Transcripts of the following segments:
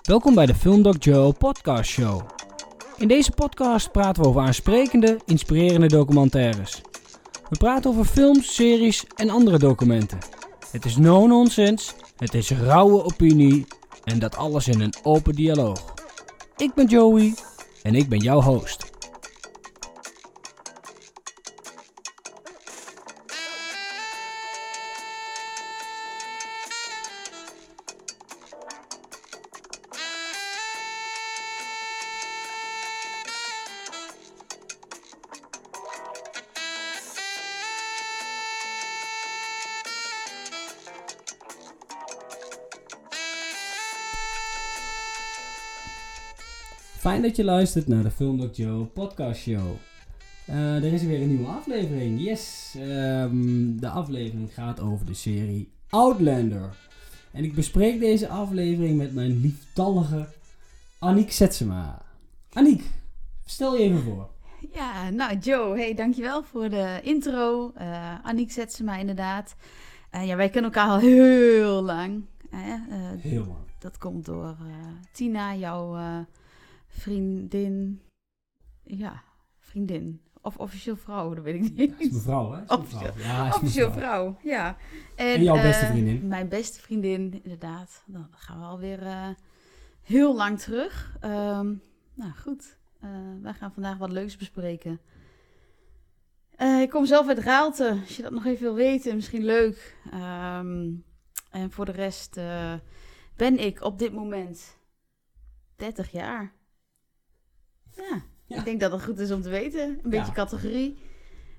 Welkom bij de Filmdoc Joe podcast show. In deze podcast praten we over aansprekende, inspirerende documentaires. We praten over films, series en andere documenten. Het is no nonsense, het is rauwe opinie en dat alles in een open dialoog. Ik ben Joey en ik ben jouw host. Fijn dat je luistert naar de Filmdoc Joe podcast show. Eh, er is weer een nieuwe aflevering. Yes, ehm, de aflevering gaat over de serie Outlander. En ik bespreek deze aflevering met mijn lieftallige Aniek Setsema. Aniek, stel je even voor. Ja, nou Joe, hey, dankjewel voor de intro. Uh, Aniek Setsema inderdaad. Uh, ja, wij kennen elkaar al heel lang. heel lang. Dat komt door Tina, jouw vriendin. Ja, vriendin. Of officieel vrouw, dat weet ik niet. Ja, is mevrouw, hè? Is officieel, Ja, is officieel vrouw, ja. En, en jouw beste vriendin? mijn beste vriendin, inderdaad. Dan gaan we alweer uh, heel lang terug. Um, nou goed, uh, wij gaan vandaag wat leuks bespreken. Ik kom zelf uit Raalte, als je dat nog even wil weten, misschien leuk. Um, en voor de rest ben ik op dit moment 30 jaar. Ja, ik denk dat het goed is om te weten. Een beetje categorie.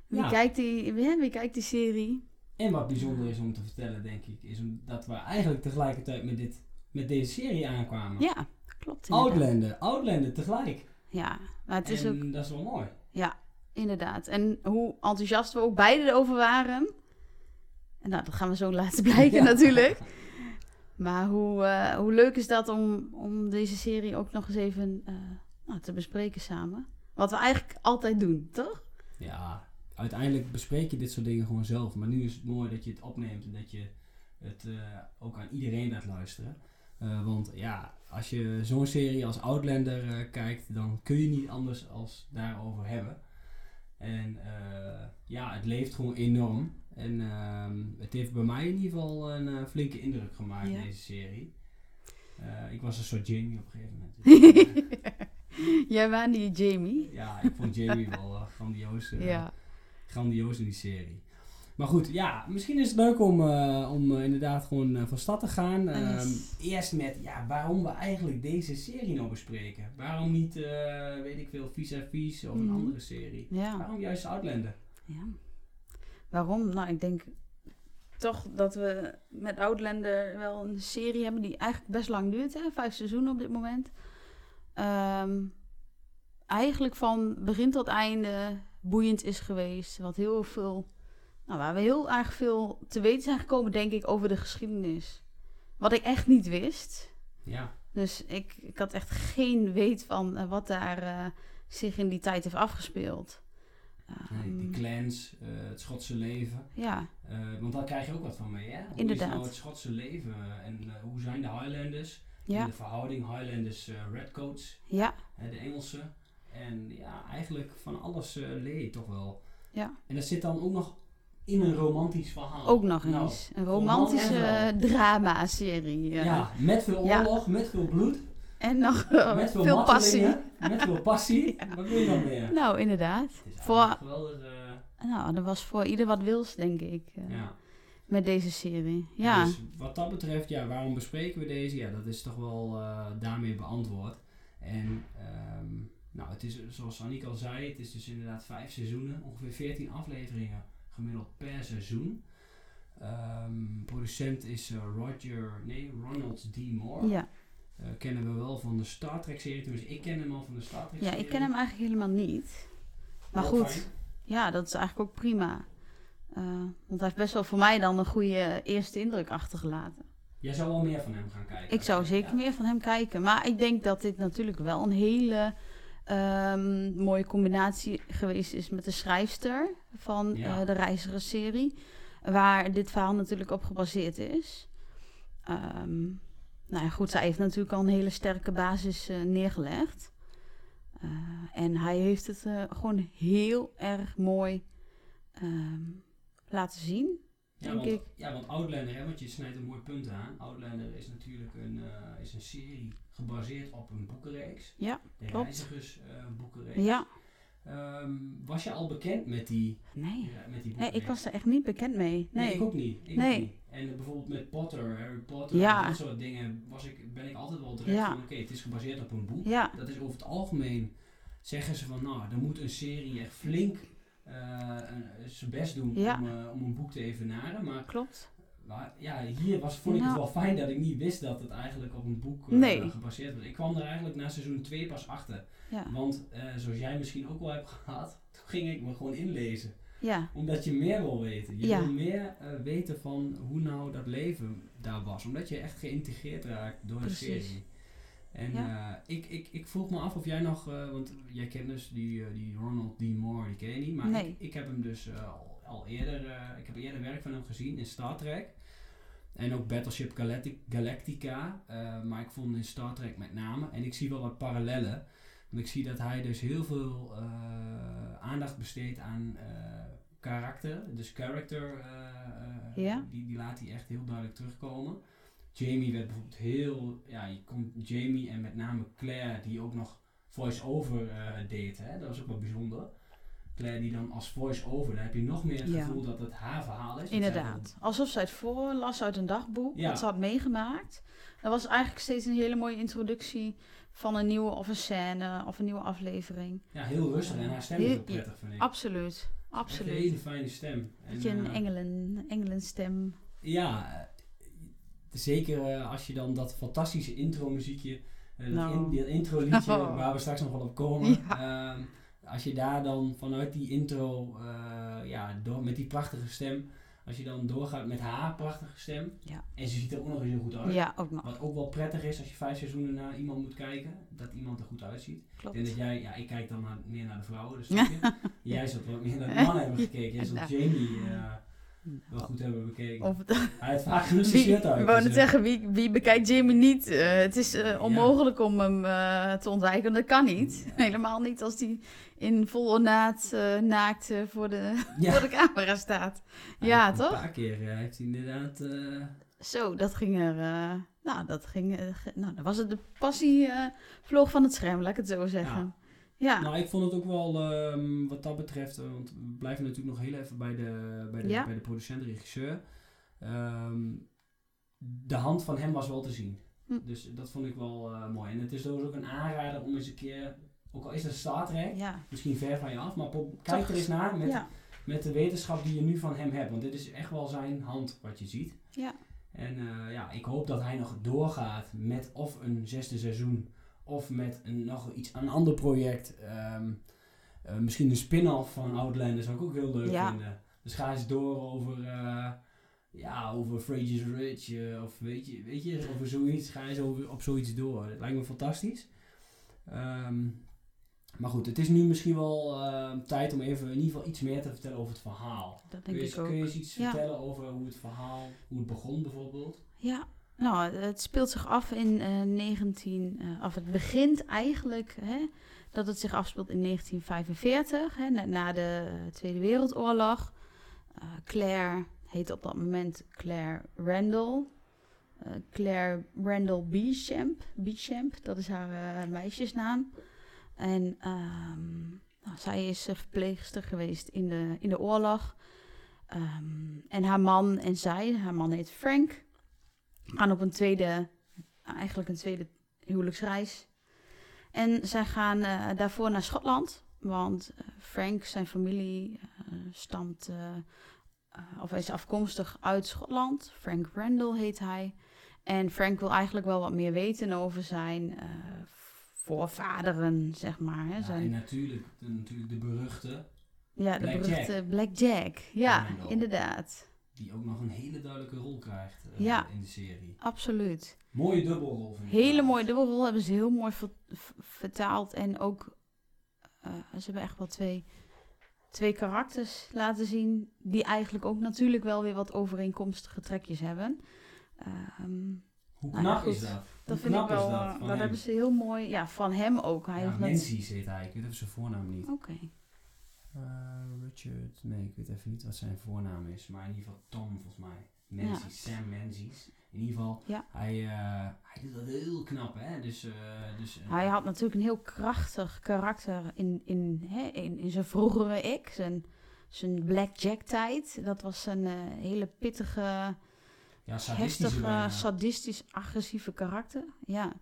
Wie, kijkt die, wie, wie kijkt die serie? En wat bijzonder is om te vertellen, denk ik, is dat we eigenlijk tegelijkertijd met, dit, met deze serie aankwamen. Ja, klopt. Inderdaad. Outlander, Outlander tegelijk. Ja, maar het is en ook... dat is wel mooi. Ja, inderdaad. En hoe enthousiast we ook beide erover waren. En nou, dat gaan we zo laten blijken natuurlijk. Maar hoe, uh, hoe leuk is dat om, om deze serie ook nog eens even uh, nou, te bespreken samen. Wat we eigenlijk altijd doen, toch? Ja, uiteindelijk bespreek je dit soort dingen gewoon zelf. Maar nu is het mooi dat je het opneemt en dat je het uh, ook aan iedereen laat luisteren. Uh, want ja, als je zo'n serie als Outlander uh, kijkt, dan kun je niet anders als daarover hebben. En ja, het leeft gewoon enorm. En ehm, het heeft bij mij in ieder geval een flinke indruk gemaakt, ja. deze serie. ik was een soort Jamie op een gegeven moment. Jij was die Jamie. Ja, ik vond Jamie wel uh, grandioos, uh, ja. grandioos in die serie. Maar goed, ja, misschien is het leuk om, uh, om inderdaad gewoon van stad te gaan. Yes. eerst met, ja, waarom we eigenlijk deze serie nou bespreken. Waarom niet, weet ik veel, vis-à-vis of mm. een andere serie. Ja. Waarom juist Outlander? Ja. Waarom? Nou, ik denk toch dat we met Outlander wel een serie hebben die eigenlijk best lang duurt. Hè? Vijf seizoenen op dit moment. Um, eigenlijk van begin tot einde boeiend is geweest. Wat heel veel, nou, waar we heel erg veel te weten zijn gekomen, denk ik, over de geschiedenis. Wat ik echt niet wist. Ja. Dus ik, ik had echt geen weet van uh, wat daar uh, zich in die tijd heeft afgespeeld. Nee, die clans, uh, het Schotse leven. Ja. want daar krijg je ook wat van mee, hè? Hoe Inderdaad. is nou het Schotse leven en hoe zijn de Highlanders? Ja. de verhouding Highlanders-Redcoats. ja. de Engelse. En ja, eigenlijk van alles uh, leer je toch wel. Ja. En dat zit dan ook nog in een romantisch verhaal. Ook nog nou, eens. een romantische drama-serie. Ja, met veel oorlog, ja. met veel bloed. En nog uh, met veel, veel passie. Met veel passie. ja. Wat wil je dan meer? Nou, inderdaad. Voor, nou, er was voor ieder wat wils, denk ik. ja. Met deze serie. Ja. Dus wat dat betreft, ja, waarom bespreken we deze? Ja, dat is toch wel daarmee beantwoord. En um, nou, het is zoals Annick al zei, het is dus inderdaad vijf seizoenen, ongeveer 14 afleveringen gemiddeld per seizoen. Um, producent is uh, Roger, nee, Ronald D. Moore. Ja. Uh, kennen we wel van de Star Trek serie, dus ik ken hem al van de Star Trek serie. Ja, ik ken hem eigenlijk helemaal niet. Maar goed, fijn. ja, dat is eigenlijk ook prima. Uh, want hij heeft best wel voor mij dan een goede eerste indruk achtergelaten. Jij zou wel meer van hem gaan kijken. Ik zou zeker ja. meer van hem kijken. Maar ik denk dat dit natuurlijk wel een hele um, mooie combinatie geweest is met de schrijfster van ja. uh, de Reizigersserie. Waar dit verhaal natuurlijk op gebaseerd is. Um, nou ja, goed, zij heeft natuurlijk al een hele sterke basis eh, neergelegd. Eh, en hij heeft het eh, gewoon heel erg mooi ehm, laten zien. Ja, denk want, ik. ja, want Outlander, hè, want je snijdt een mooi punt aan. Outlander is natuurlijk een, eh, is een serie gebaseerd op een boekenreeks. Ja, de klopt. Reizigers eh, boekenreeks. Ja, Ehm, was je al bekend met die, nee. ja, met die Nee, boekenreeks? ik was er echt niet bekend mee. Nee, Nee. ik ook niet. Ik Nee. ook niet. En eh, bijvoorbeeld met Potter, Harry Potter Ja. en dat soort dingen was ik, ben ik altijd wel direct Ja. van oké, het is gebaseerd op een boek. Dat is over het algemeen zeggen ze van nou, dan moet een serie echt flink eh, zijn best doen Ja. om, eh, om een boek te evenaren. Maar, klopt. maar ja, hier was, vond ik het wel fijn dat ik niet wist dat het eigenlijk op een boek eh, Nee. gebaseerd was. Ik kwam er eigenlijk na seizoen 2 pas achter. Ja, Want eh, zoals jij misschien ook wel hebt gehad, toen ging ik me gewoon inlezen ja, omdat je meer wil weten. Je Ja. wil meer eh, weten van hoe nou dat leven daar was. Omdat je echt geïntegreerd raakt door Precies. de serie. En Ja. eh, ik, ik, ik vroeg me af of jij nog, eh, want jij kent dus die, eh, die Ronald D. Moore, die ken je niet. Maar Nee. ik, ik heb hem dus al, al eerder, ik heb eerder werk van hem gezien in Star Trek. En ook Battleship Galactic- Galactica. maar ik vond in Star Trek met name. En ik zie wel wat parallellen. Want ik zie dat hij dus heel veel aandacht besteedt aan karakter. Dus character, Ja. die, die laat hij echt heel duidelijk terugkomen. Jamie werd bijvoorbeeld heel, ja, je komt Jamie en met name Claire die ook nog voice-over eh, deed. Hè? Dat was ook wel bijzonder. Claire die dan als voice-over, dan heb je nog meer het Ja. gevoel dat het haar verhaal is. Inderdaad. Alsof zij het voorlas uit een dagboek, Ja. wat ze had meegemaakt. Dat was eigenlijk steeds een hele mooie introductie van een nieuwe of een scène of een nieuwe aflevering. Ja, heel rustig en haar stem is ook prettig, vind ik. Absoluut, Echt Een absoluut. hele fijne stem. En, Beetje een eh, engelen, engelenstem. Ja, zeker eh, als je dan dat fantastische intro muziekje, eh, dat, Nou. in, dat intro liedje Oh. waar we straks nog wel op komen. ehm, als je daar dan vanuit die intro, eh, ja, door, met die prachtige stem, als je dan doorgaat met haar prachtige stem. Ja. En ze ziet er ook nog eens heel goed uit. Ja, ook nog. Wat ook wel prettig is als je vijf seizoenen naar iemand moet kijken, dat iemand er goed uitziet. Ik denk dat Klopt. jij, ja, ik kijk dan naar- meer naar de vrouwen, dus jij zult wat meer naar de mannen hebben gekeken. Jij zult Nou. Jamie wel goed hebben bekeken. Of Hij heeft vaak shirt uit. ik wou dus, net eh, zeggen, wie, wie bekijkt Jamie niet? Eh, het is eh, onmogelijk om hem te ontwijken. Dat kan niet. Helemaal niet als hij in vol ornaat naakt voor, de, Ja. voor de camera staat. Hij Ja, toch? Een paar keer heeft hij inderdaad... Zo, dat ging er. nou, dat ging. nou, dan was het de passie vloog van het scherm, laat ik het zo zeggen. Ja, Nou, ik vond het ook wel ehm, wat dat betreft, eh, want we blijven natuurlijk nog heel even bij de, bij de, Ja. bij de producent-regisseur. Ehm, de hand van hem was wel te zien. Hm. Dus dat vond ik wel eh, mooi. En het is dus ook een aanrader om eens een keer, ook al is het Star Trek, ja. misschien ver van je af, maar kijk er eens naar met, ja. met de wetenschap die je nu van hem hebt. Want dit is echt wel zijn hand wat je ziet. Ja. En eh, ja, ik hoop dat hij nog doorgaat met of een zesde seizoen of met een, nog iets, een ander project. Ehm, eh, misschien een spin-off van Outlander zou ik ook heel leuk Ja. vinden. Dus ga eens door over, eh, ja, over Fraser's Ridge eh, of weet je, weet je, over zoiets. Ga eens over, op zoiets door. Dat lijkt me fantastisch. Ehm, maar goed, het is nu misschien wel eh, tijd om even in ieder geval iets meer te vertellen over het verhaal. Dat Kun denk je, ik ook. kun je eens iets Ja. vertellen over hoe het verhaal, hoe het begon bijvoorbeeld? Ja, nou, het speelt zich af in eh 19... eh, of het begint eigenlijk hè, dat het zich afspeelt in 1945, hè, na, de eh, Tweede Wereldoorlog. Eh, Claire heet op dat moment Claire Randall. Eh, Claire Randall Beauchamp, dat is haar eh, meisjesnaam. En ehm, nou, zij is eh, verpleegster geweest in de, in de oorlog. Ehm, en haar man en zij, haar man heet Frank, gaan op een tweede, eigenlijk een tweede huwelijksreis. En zij gaan eh, daarvoor naar Schotland, want eh, Frank, zijn familie, eh, stamt, of is afkomstig uit Schotland. Frank Randall heet hij. En Frank wil eigenlijk wel wat meer weten over zijn voorvaderen, zeg maar. Hè? Ja, Zijn, en natuurlijk, natuurlijk de beruchte, ja, de Black beruchte Black Jack. Ja, inderdaad. Die ook nog een hele duidelijke rol krijgt eh, Ja. in de serie. Absoluut. Mooie dubbelrol vind ik. Hele mooie dubbelrol hebben ze heel mooi vertaald. En ook, eh, ze hebben echt wel twee, twee karakters laten zien. Die eigenlijk ook natuurlijk wel weer wat overeenkomstige trekjes hebben. Ehm, Hoe Nou ja, knap is dat? Dat Hoe vind ik wel, dat? eh, dat hebben ze heel mooi, ja, van hem ook. Hij ja, net- Menzies heet hij. Ik weet even zijn voornaam niet. Oké, Eh, Richard, nee, ik weet even niet wat zijn voornaam is. Maar in ieder geval Tom, volgens mij. Menzies, Sam Menzies. In ieder geval, Ja. hij, eh, hij doet dat heel knap, hè. Dus, eh, dus Hij had natuurlijk een heel krachtig karakter in, in, hè, in, in zijn vroegere ik. Zijn, zijn Blackjack tijd. Dat was een hele pittige, ja, heftige, bijna. sadistisch, agressieve karakter. Ja.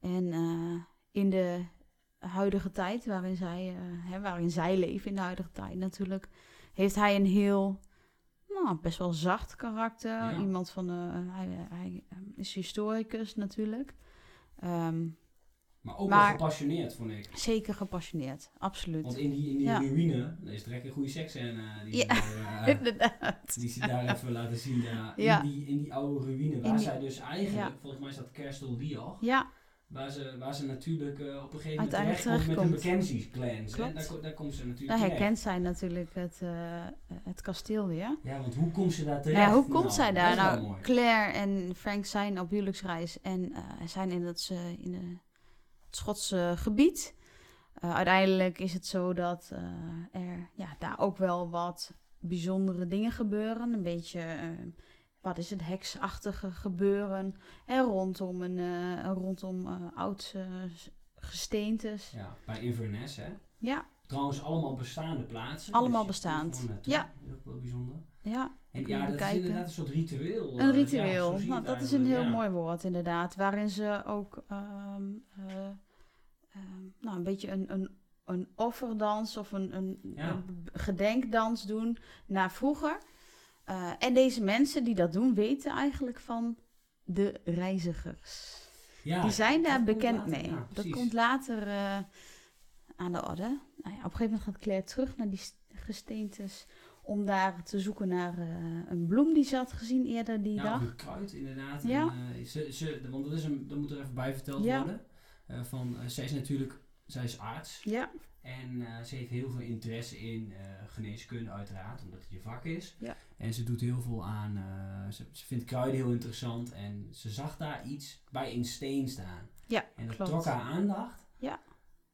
En in de huidige tijd, waarin zij, eh, hè, waarin zij leven in de huidige tijd natuurlijk, heeft hij een heel, nou, best wel zacht karakter. Ja. Iemand van, eh, hij, hij eh, is historicus natuurlijk. Ehm, Maar ook Maar- wel gepassioneerd, vond ik. Zeker gepassioneerd, absoluut. Want in die, in die Ja. ruïne, is direct een goede seksscène eh, die, Ja. Inderdaad. die ze daar even laten zien. Ja. in, die, in die oude ruïne, waar die- zij dus eigenlijk, volgens mij is dat Kerstel Riach, Ja, waar ze, waar ze natuurlijk eh, op een gegeven moment Uiteindelijk terechtkomt met hè. Klopt. Daar, daar komt ze natuurlijk daar terecht. herkent zij natuurlijk het, eh, het kasteel weer. Ja, want hoe komt ze daar terecht? Nou ja, hoe komt Nou, zij dat daar? Nou. Claire en Frank zijn op huwelijksreis en eh, zijn in het, eh, in de, het Schotse gebied. Uiteindelijk is het zo dat er ja, daar ook wel wat bijzondere dingen gebeuren. Een beetje, eh, wat is het, heksachtige gebeuren. En rondom, een, eh, rondom eh, gesteentes. Ja, bij Inverness, hè. Ja, Trouwens, allemaal bestaande plaatsen. Allemaal dus bestaand. Ja. Dat is ook wel bijzonder. ja. En ja, dat is inderdaad een soort ritueel. Een eh, ja, ritueel. nou, dat is een heel ja. mooi woord, inderdaad. Waarin ze ook ehm, eh, ehm, nou, een beetje een, een, een offerdans of een, een, Ja. een gedenkdans doen naar vroeger. Eh, en deze mensen die dat doen, weten eigenlijk van de reizigers. Ja, die zijn daar bekend later, mee. ja, dat komt later eh, aan de orde. Nou ja, op een gegeven moment gaat Claire terug naar die st- gesteentes om daar te zoeken naar eh, een bloem die ze had gezien eerder die dag. een kruid inderdaad. Ja. En, ze, ze, want dat, is een, dat moet er even bij verteld Ja. worden. Eh, van, zij is natuurlijk, zij is arts. Ja, En eh, ze heeft heel veel interesse in eh, geneeskunde uiteraard, omdat het je vak is. Ja. En ze doet heel veel aan, eh, ze, ze vindt kruiden heel interessant. En ze zag daar iets bij een steen staan. Ja, En dat klopt. trok haar aandacht. Ja.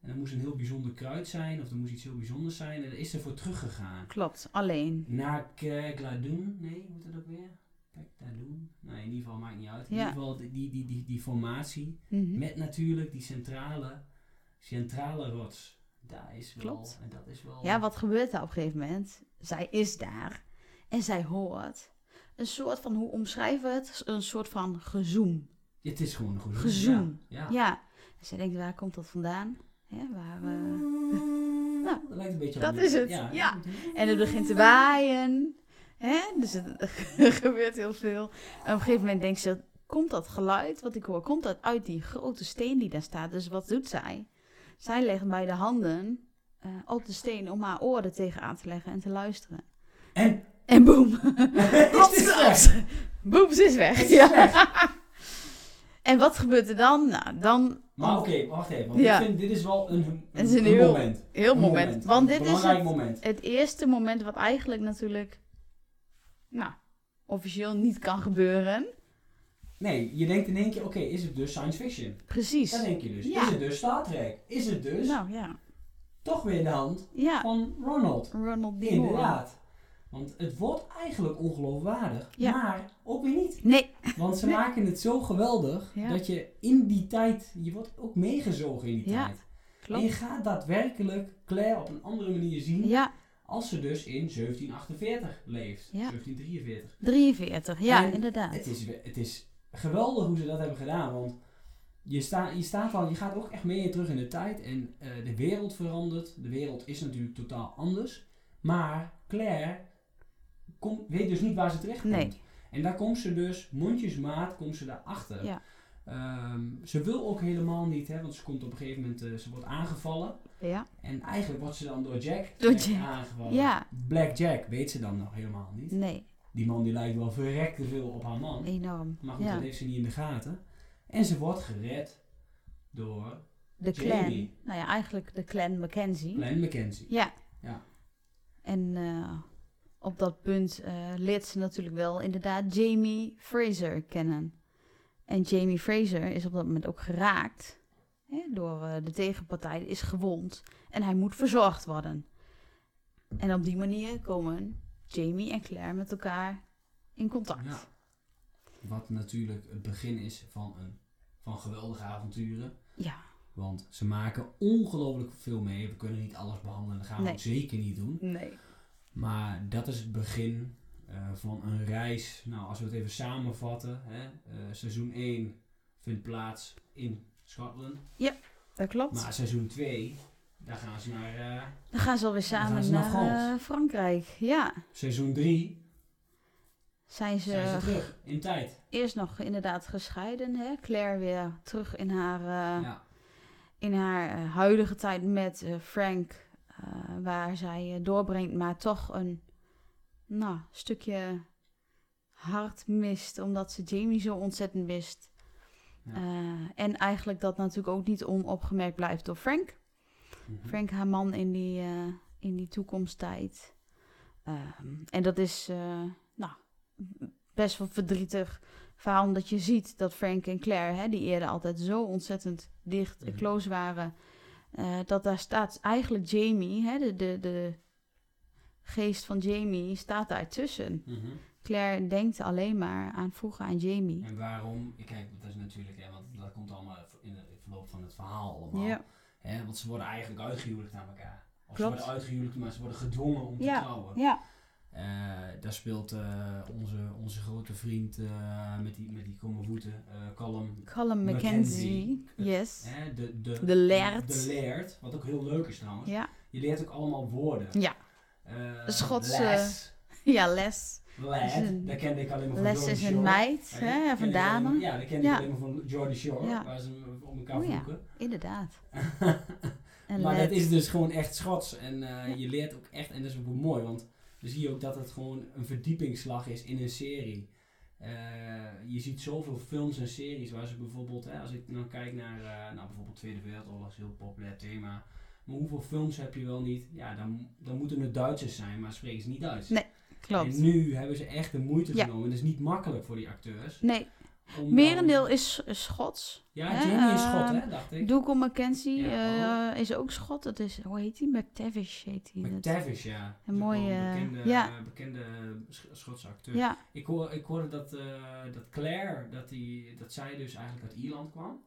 En dat moest een heel bijzonder kruid zijn, of er moest iets heel bijzonders zijn. En daar is ze voor teruggegaan. klopt. Alleen. Naar Kerkladoen, nee, moet dat ook weer? Kerkladoen? Nee, in ieder geval maakt niet uit. In Ja. ieder geval die, die, die, die, die formatie. Mhm. Met natuurlijk die centrale, centrale rots. Daar is wel, Klopt. en dat is wel... Ja, wat gebeurt er op een gegeven moment? Zij is daar en zij hoort een soort van, hoe omschrijven we het? Een soort van gezoem. Het is gewoon een goed Gezoem. Ja. ja. Ja. En zij denkt, waar komt dat vandaan? Hè, waar, eh, Nou, dat lijkt een beetje dat is het, ja. En het begint te waaien. Hè? Dus het, er gebeurt heel veel. En op een gegeven moment denkt ze, komt dat geluid wat ik hoor, komt dat uit die grote steen die daar staat? Dus wat doet zij? Zij legt beide handen eh, op de steen om haar oren tegenaan te leggen en te luisteren. En En boem! Boem, ze is weg. Is Ja. weg. En wat gebeurt er dan? Nou, dan... Maar oké, wacht even. Want Ja. ik vind, dit is wel een, een, Het is een een heel- moment. Heel moment. Want dit is het, moment. het eerste moment wat eigenlijk natuurlijk... Nou, officieel niet kan gebeuren. Nee, je denkt in één keer, oké, is het dus science fiction? Precies. Dat denk je dus. Ja. Is het dus Star Trek? Is het dus Nou ja. toch weer de hand Ja, van Ronald? Ronald D. Inderdaad. Want het wordt eigenlijk ongeloofwaardig, Ja. maar ook weer niet. Nee. Want ze Nee. maken het zo geweldig Ja. dat je in die tijd, je wordt ook meegezogen in die Ja, tijd. En je Klopt. gaat daadwerkelijk Claire op een andere manier zien Ja, als ze dus in 1748 leeft. Ja. 1743. 43. Ja, En inderdaad. Het is, het is geweldig hoe ze dat hebben gedaan, want je, sta, je staat al, je gaat ook echt mee terug in de tijd en eh, de wereld verandert. De wereld is natuurlijk totaal anders, maar Claire komt, weet dus niet waar ze terecht komt. Nee. En daar komt ze dus, mondjesmaat, komt ze daarachter. Ja. Ehm, ze wil ook helemaal niet, hè, want ze komt op een gegeven moment, eh, ze wordt aangevallen. Ja. En eigenlijk wordt ze dan door Jack, Door Jack. aangevallen. Ja. Black Jack weet ze dan nog helemaal niet. Nee, Die man die lijkt wel verrekt te veel op haar man. enorm. Maar goed, Ja. dat heeft ze niet in de gaten. En ze wordt gered door De clan. Jamie. Nou ja, eigenlijk de clan Mackenzie. Glenn Mackenzie. Ja. Ja. En eh, op dat punt eh, leert ze natuurlijk wel inderdaad Jamie Fraser kennen. En Jamie Fraser is op dat moment ook geraakt hè, door eh, de tegenpartij, is gewond en hij moet verzorgd worden. En op die manier komen Jamie en Claire met elkaar in contact. Ja. Wat natuurlijk het begin is van, een, van geweldige avonturen. Ja, Want ze maken ongelooflijk veel mee. We kunnen niet alles behandelen. Dat gaan we Nee. ook zeker niet doen. nee. Maar dat is het begin eh, van een reis. Nou, als we het even samenvatten. Hè, eh, seizoen 1 vindt plaats in Schotland. Dat klopt. Maar seizoen 2, daar gaan ze naar... Dan gaan ze alweer samen naar eh, Frankrijk. Ja, seizoen 3 zijn ze, zijn ze terug in tijd. eerst nog inderdaad gescheiden. Hè? Claire weer terug in haar, eh, ja. in haar huidige tijd met Frank. waar zij doorbrengt, maar toch een nou, stukje hart mist. Omdat ze Jamie zo ontzettend mist. Ja. En eigenlijk dat natuurlijk ook niet onopgemerkt blijft door Frank. Mhm. Frank, haar man in die, eh, in die toekomsttijd. Ehm, en dat is eh, nou, best wel verdrietig verhaal, omdat je ziet dat Frank en Claire, hè, die eerder altijd zo ontzettend dicht en Mhm. close waren, eh, dat daar staat eigenlijk Jamie, hè, de, de, de geest van Jamie, staat daar tussen. Mhm. Claire denkt alleen maar aan vroeger aan Jamie. En waarom? Kijk, dat is natuurlijk, hè, want dat komt allemaal in het verloop van het verhaal allemaal. Ja, Hè, want ze worden eigenlijk uitgehuwelijkt aan elkaar. Of Klopt. ze worden uitgehuwelijkt, maar ze worden gedwongen om te trouwen. ja, Eh, daar speelt eh, onze, onze grote vriend eh, met die, met die kromme voeten, Callum. Callum Mackenzie. McKenzie. Yes. De, de, De Laird. De Laird, wat ook heel leuk is trouwens. Ja, Je leert ook allemaal woorden. ja. Schotse- Les. ja Les. Lad, een- daar kende ik alleen maar van Les is een Shore. meid, hè, die van ken ik alleen dame. maar- Ja, die ken ik alleen maar van Jordy Shore, Ja. waar ze op elkaar Oh ja. Inderdaad. Maar dat is dus gewoon echt Schots. En eh, je leert ook echt, en dat is ook mooi, want dan zie je ook dat het gewoon een verdiepingsslag is in een serie. Eh, je ziet zoveel films en series waar ze bijvoorbeeld, hè, als ik nou kijk naar eh, nou, bijvoorbeeld Tweede Wereldoorlog, is een heel populair thema. Maar hoeveel films heb je wel niet? Ja, dan, dan moeten het Duitsers zijn, maar spreken ze niet Duits. Nee, Klopt. En nu hebben ze echt de moeite Ja. genomen. En dat is niet makkelijk voor die acteurs. Nee, om merendeel dan- is is Schots. Ja, hè, Jamie is Schot, ehm, hè, dacht ik. Dougal McKenzie Ja, eh, is ook Schot. Dat is, hoe heet die? McTavish heet. Dat- McTavish, ja. Een mooie, Een bekende, ja. bekende Sch- Schotse acteur. Ja, Ik, hoor, ik hoorde dat, eh, dat Claire, dat, die, dat zij dus eigenlijk uit Ierland kwam.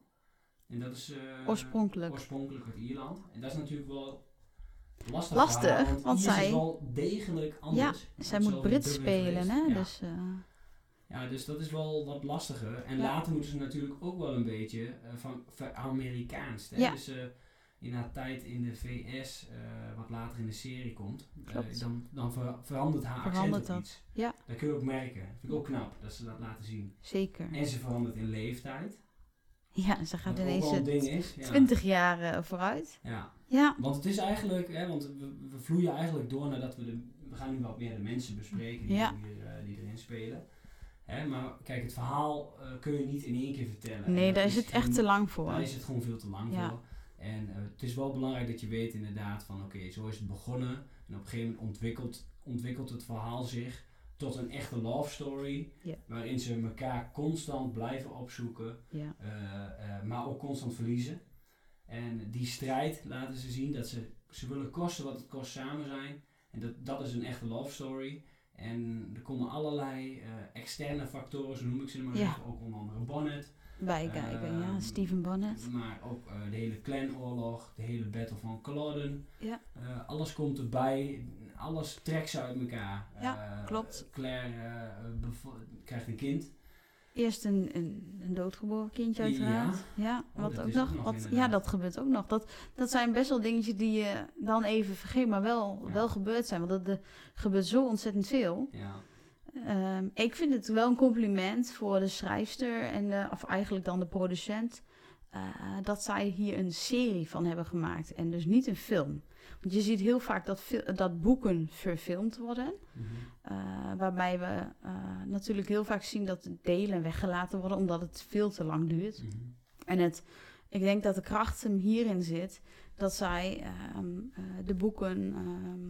En dat is... eh, oorspronkelijk. Oorspronkelijk uit Ierland. En dat is natuurlijk wel lastig. Want Iers zij- is wel degelijk anders. Zij Want moet Brits spelen, hè? Ja. Dus, eh, Ja, dus dat is wel wat lastiger. En Ja. later moeten ze natuurlijk ook wel een beetje eh, van ver-Amerikaans. Ja. Dus eh, in haar tijd in de VS, eh, wat later in de serie komt, dan, dan ver- verandert haar Verandert accent dat. iets. Ja. Dat kun je ook merken. Vind ik ook knap dat ze dat laten zien. zeker. En ze verandert in leeftijd. Ja, ze gaat ineens wel een het ding is. Ja. 20 jaar vooruit. Ja. Ja, Want het is eigenlijk, hè, want we, we vloeien eigenlijk door nadat we de, we gaan nu wat meer de mensen bespreken die, Ja. hier, die erin spelen. Hè, maar kijk, het verhaal eh, kun je niet in één keer vertellen. En nee, daar is het echt te lang voor. Daar is het gewoon veel te lang Ja. voor. En eh, het is wel belangrijk dat je weet inderdaad van oké, zo is het begonnen. En op een gegeven moment ontwikkelt, ontwikkelt het verhaal zich tot een echte love story. Waarin ze elkaar constant blijven opzoeken, eh, maar ook constant verliezen. En die strijd laten ze zien dat ze, ze willen kosten wat het kost samen zijn. En dat, dat is een echte love story. En er komen allerlei eh, externe factoren, zo noem ik ze maar Ja. even, ook onder andere Bonnet. bijkijken, ja. Ehm, Stephen Bonnet. Maar ook eh, de hele Clanoorlog, de hele Battle van Culloden. Ja. Eh, alles komt erbij, alles trekt ze uit elkaar. Ja, klopt. Claire krijgt een kind. Eerst een, een, een doodgeboren kindje uiteraard. Ja, Oh, wat ook nog. wat, ja, dat gebeurt ook nog. Dat, dat zijn best wel dingetjes die je dan even vergeet, maar wel, Ja. wel gebeurd zijn. Want dat, er gebeurt zo ontzettend veel. Ja. Ehm, ik vind het wel een compliment voor de schrijfster en de, of eigenlijk dan de producent. Eh, dat zij hier een serie van hebben gemaakt en dus niet een film. Want je ziet heel vaak dat, dat boeken verfilmd worden. Mhm. eh, waarbij we eh, natuurlijk heel vaak zien dat delen weggelaten worden omdat het veel te lang duurt. Mhm. En het, ik denk dat de kracht hem hierin zit dat zij ehm, eh, de boeken ehm,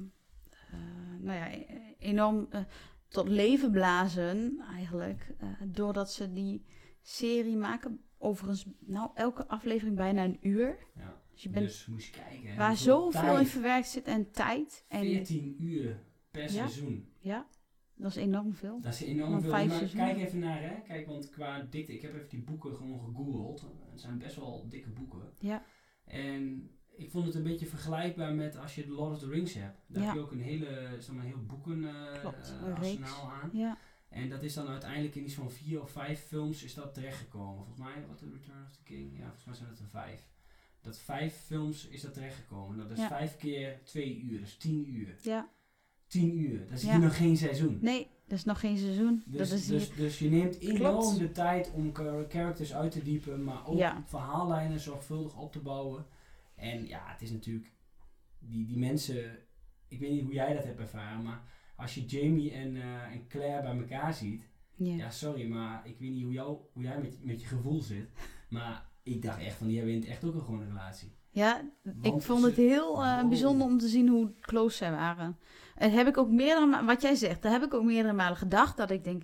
eh, nou ja, e- enorm eh, tot leven blazen, eigenlijk, eh, doordat ze die serie maken. Overigens, nou, elke aflevering bijna een uur. Ja. Dus je bent Dus moest kijken. hè, waar zoveel tijd. in verwerkt zit en tijd. En 14 uur per Ja. seizoen. ja, dat is enorm veel. Dat is enorm Van veel. vijf Maar seizoenen. kijk even naar, hè. Kijk, want qua dikte... Ik heb even die boeken gewoon gegoogeld. Het zijn best wel dikke boeken. Ja. En ik vond het een beetje vergelijkbaar met als je The Lord of the Rings hebt. Daar Ja. heb je ook een hele, zeg maar, heel boeken eh, Klopt, eh, arsenaal aan. Ja, En dat is dan uiteindelijk in iets van vier of vijf films is dat terechtgekomen. Volgens mij, wat The Return of the King? Ja, volgens mij zijn het er vijf. Dat vijf films is dat terechtgekomen. Dat is Ja. vijf keer twee uur, dus tien uur. ja. Tien uur, dat is Ja. hier nog geen seizoen. Nee, dat is nog geen seizoen. Dus, dat is dus, hier. dus je neemt enorm de tijd om char- characters uit te diepen, maar ook Ja. verhaallijnen zorgvuldig op te bouwen. En ja, het is natuurlijk, die, die mensen, ik weet niet hoe jij dat hebt ervaren, maar als je Jamie en, eh, en Claire bij elkaar ziet, Ja. ja sorry, maar ik weet niet hoe, jou, hoe jij met, met je gevoel zit, maar ik dacht echt van, die hebben in het echt ook een gewoon een relatie. Ja, ik vond het heel eh, bijzonder om te zien hoe close zij waren. En heb ik ook meerdere wat jij zegt, daar heb ik ook meerdere malen gedacht. Dat ik denk,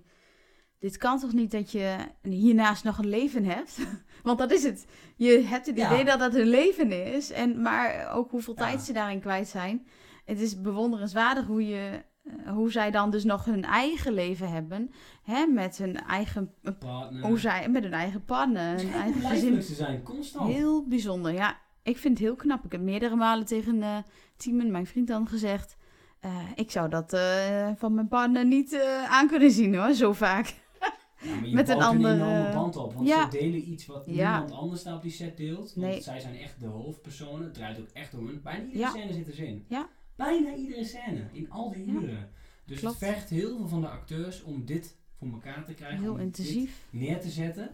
dit kan toch niet dat je hiernaast nog een leven hebt? Want dat is het. Je hebt het Ja. idee dat dat hun leven is. En, maar ook hoeveel tijd ze daarin kwijt zijn. Het is bewonderenswaardig hoe, je, hoe zij dan dus nog hun eigen leven hebben. Hè, met hun eigen, Partner. hoe zij, met hun eigen partner, hun eigen gezin. ze zijn, constant. Heel bijzonder, ja. Ik vind het heel knap. Ik heb meerdere malen tegen eh Timon, mijn vriend, dan gezegd... eh, ik zou dat eh, van mijn partner niet eh, aan kunnen zien hoor, zo vaak. Ja, maar je Met een andere- enorme band op. Want Ja. ze delen iets wat Ja. niemand anders daar op die set deelt. Want Nee. zij zijn echt de hoofdpersonen. Het draait ook echt om hun. Bijna iedere Ja. scène zit er zin in. Ja. Bijna iedere scène. In al die Ja. uren. Dus Klopt. het vergt heel veel van de acteurs om dit voor elkaar te krijgen. Heel om intensief. dit neer te zetten.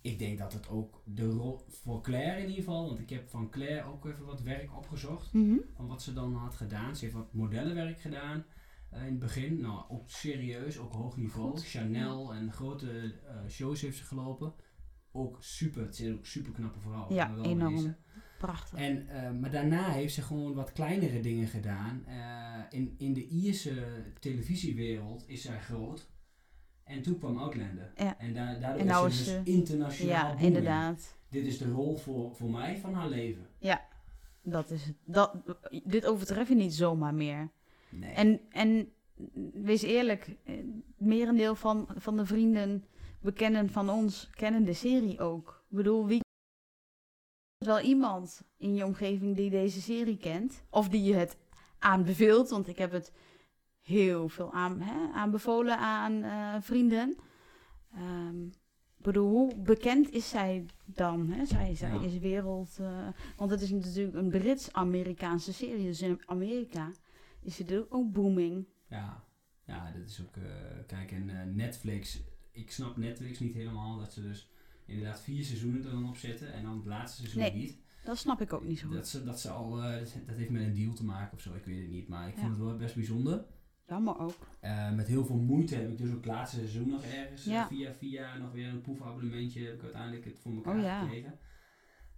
Ik denk dat het ook de rol voor Claire in ieder geval. Want ik heb van Claire ook even wat werk opgezocht Mhm. van wat ze dan had gedaan. Ze heeft wat modellenwerk gedaan eh, in het begin. Nou, ook serieus, ook hoog niveau. Goed. Chanel en grote eh, shows heeft ze gelopen. Ook super, het zijn ook super knappe vrouwen. Ja, enorm. Prachtig. En, eh, maar daarna heeft ze gewoon wat kleinere dingen gedaan. Eh, in, in de Ierse televisiewereld is zij groot. En toen kwam Outlander. Ja. En da daardoor En nou is ze dus ze- internationaal ja, booming. inderdaad. Dit is de rol voor, voor mij van haar leven. Dat is. Dat, dit overtref je niet zomaar meer. Nee. En, en wees eerlijk, eh, het merendeel van, van de vrienden, bekenden van ons, kennen de serie ook. Ik bedoel, wie wel iemand in je omgeving die deze serie kent? Of die je het aanbeveelt, want ik heb het heel veel aan, hè, aanbevolen aan eh, vrienden. Ik bedoel, hoe bekend is zij dan? Hè? Zij, zij Ja. is wereld... eh, want het is natuurlijk een Brits-Amerikaanse serie, dus in Amerika is het ook- booming. Ja, ja dat is ook. eh, kijk, en Netflix. Ik snap Netflix niet helemaal dat ze dus inderdaad vier seizoenen er dan op zetten en dan het laatste seizoen Nee, niet. Dat snap ik ook niet zo Dat goed. ze, dat ze al. eh, dat, dat heeft met een deal te maken of zo, ik weet het niet. Maar ik Ja. vond het wel best bijzonder. Jammer ook. Eh, met heel veel moeite heb ik dus ook het laatste seizoen nog ergens. Ja. via via nog weer een proefabonnementje heb ik uiteindelijk het voor elkaar Oh ja. gekregen.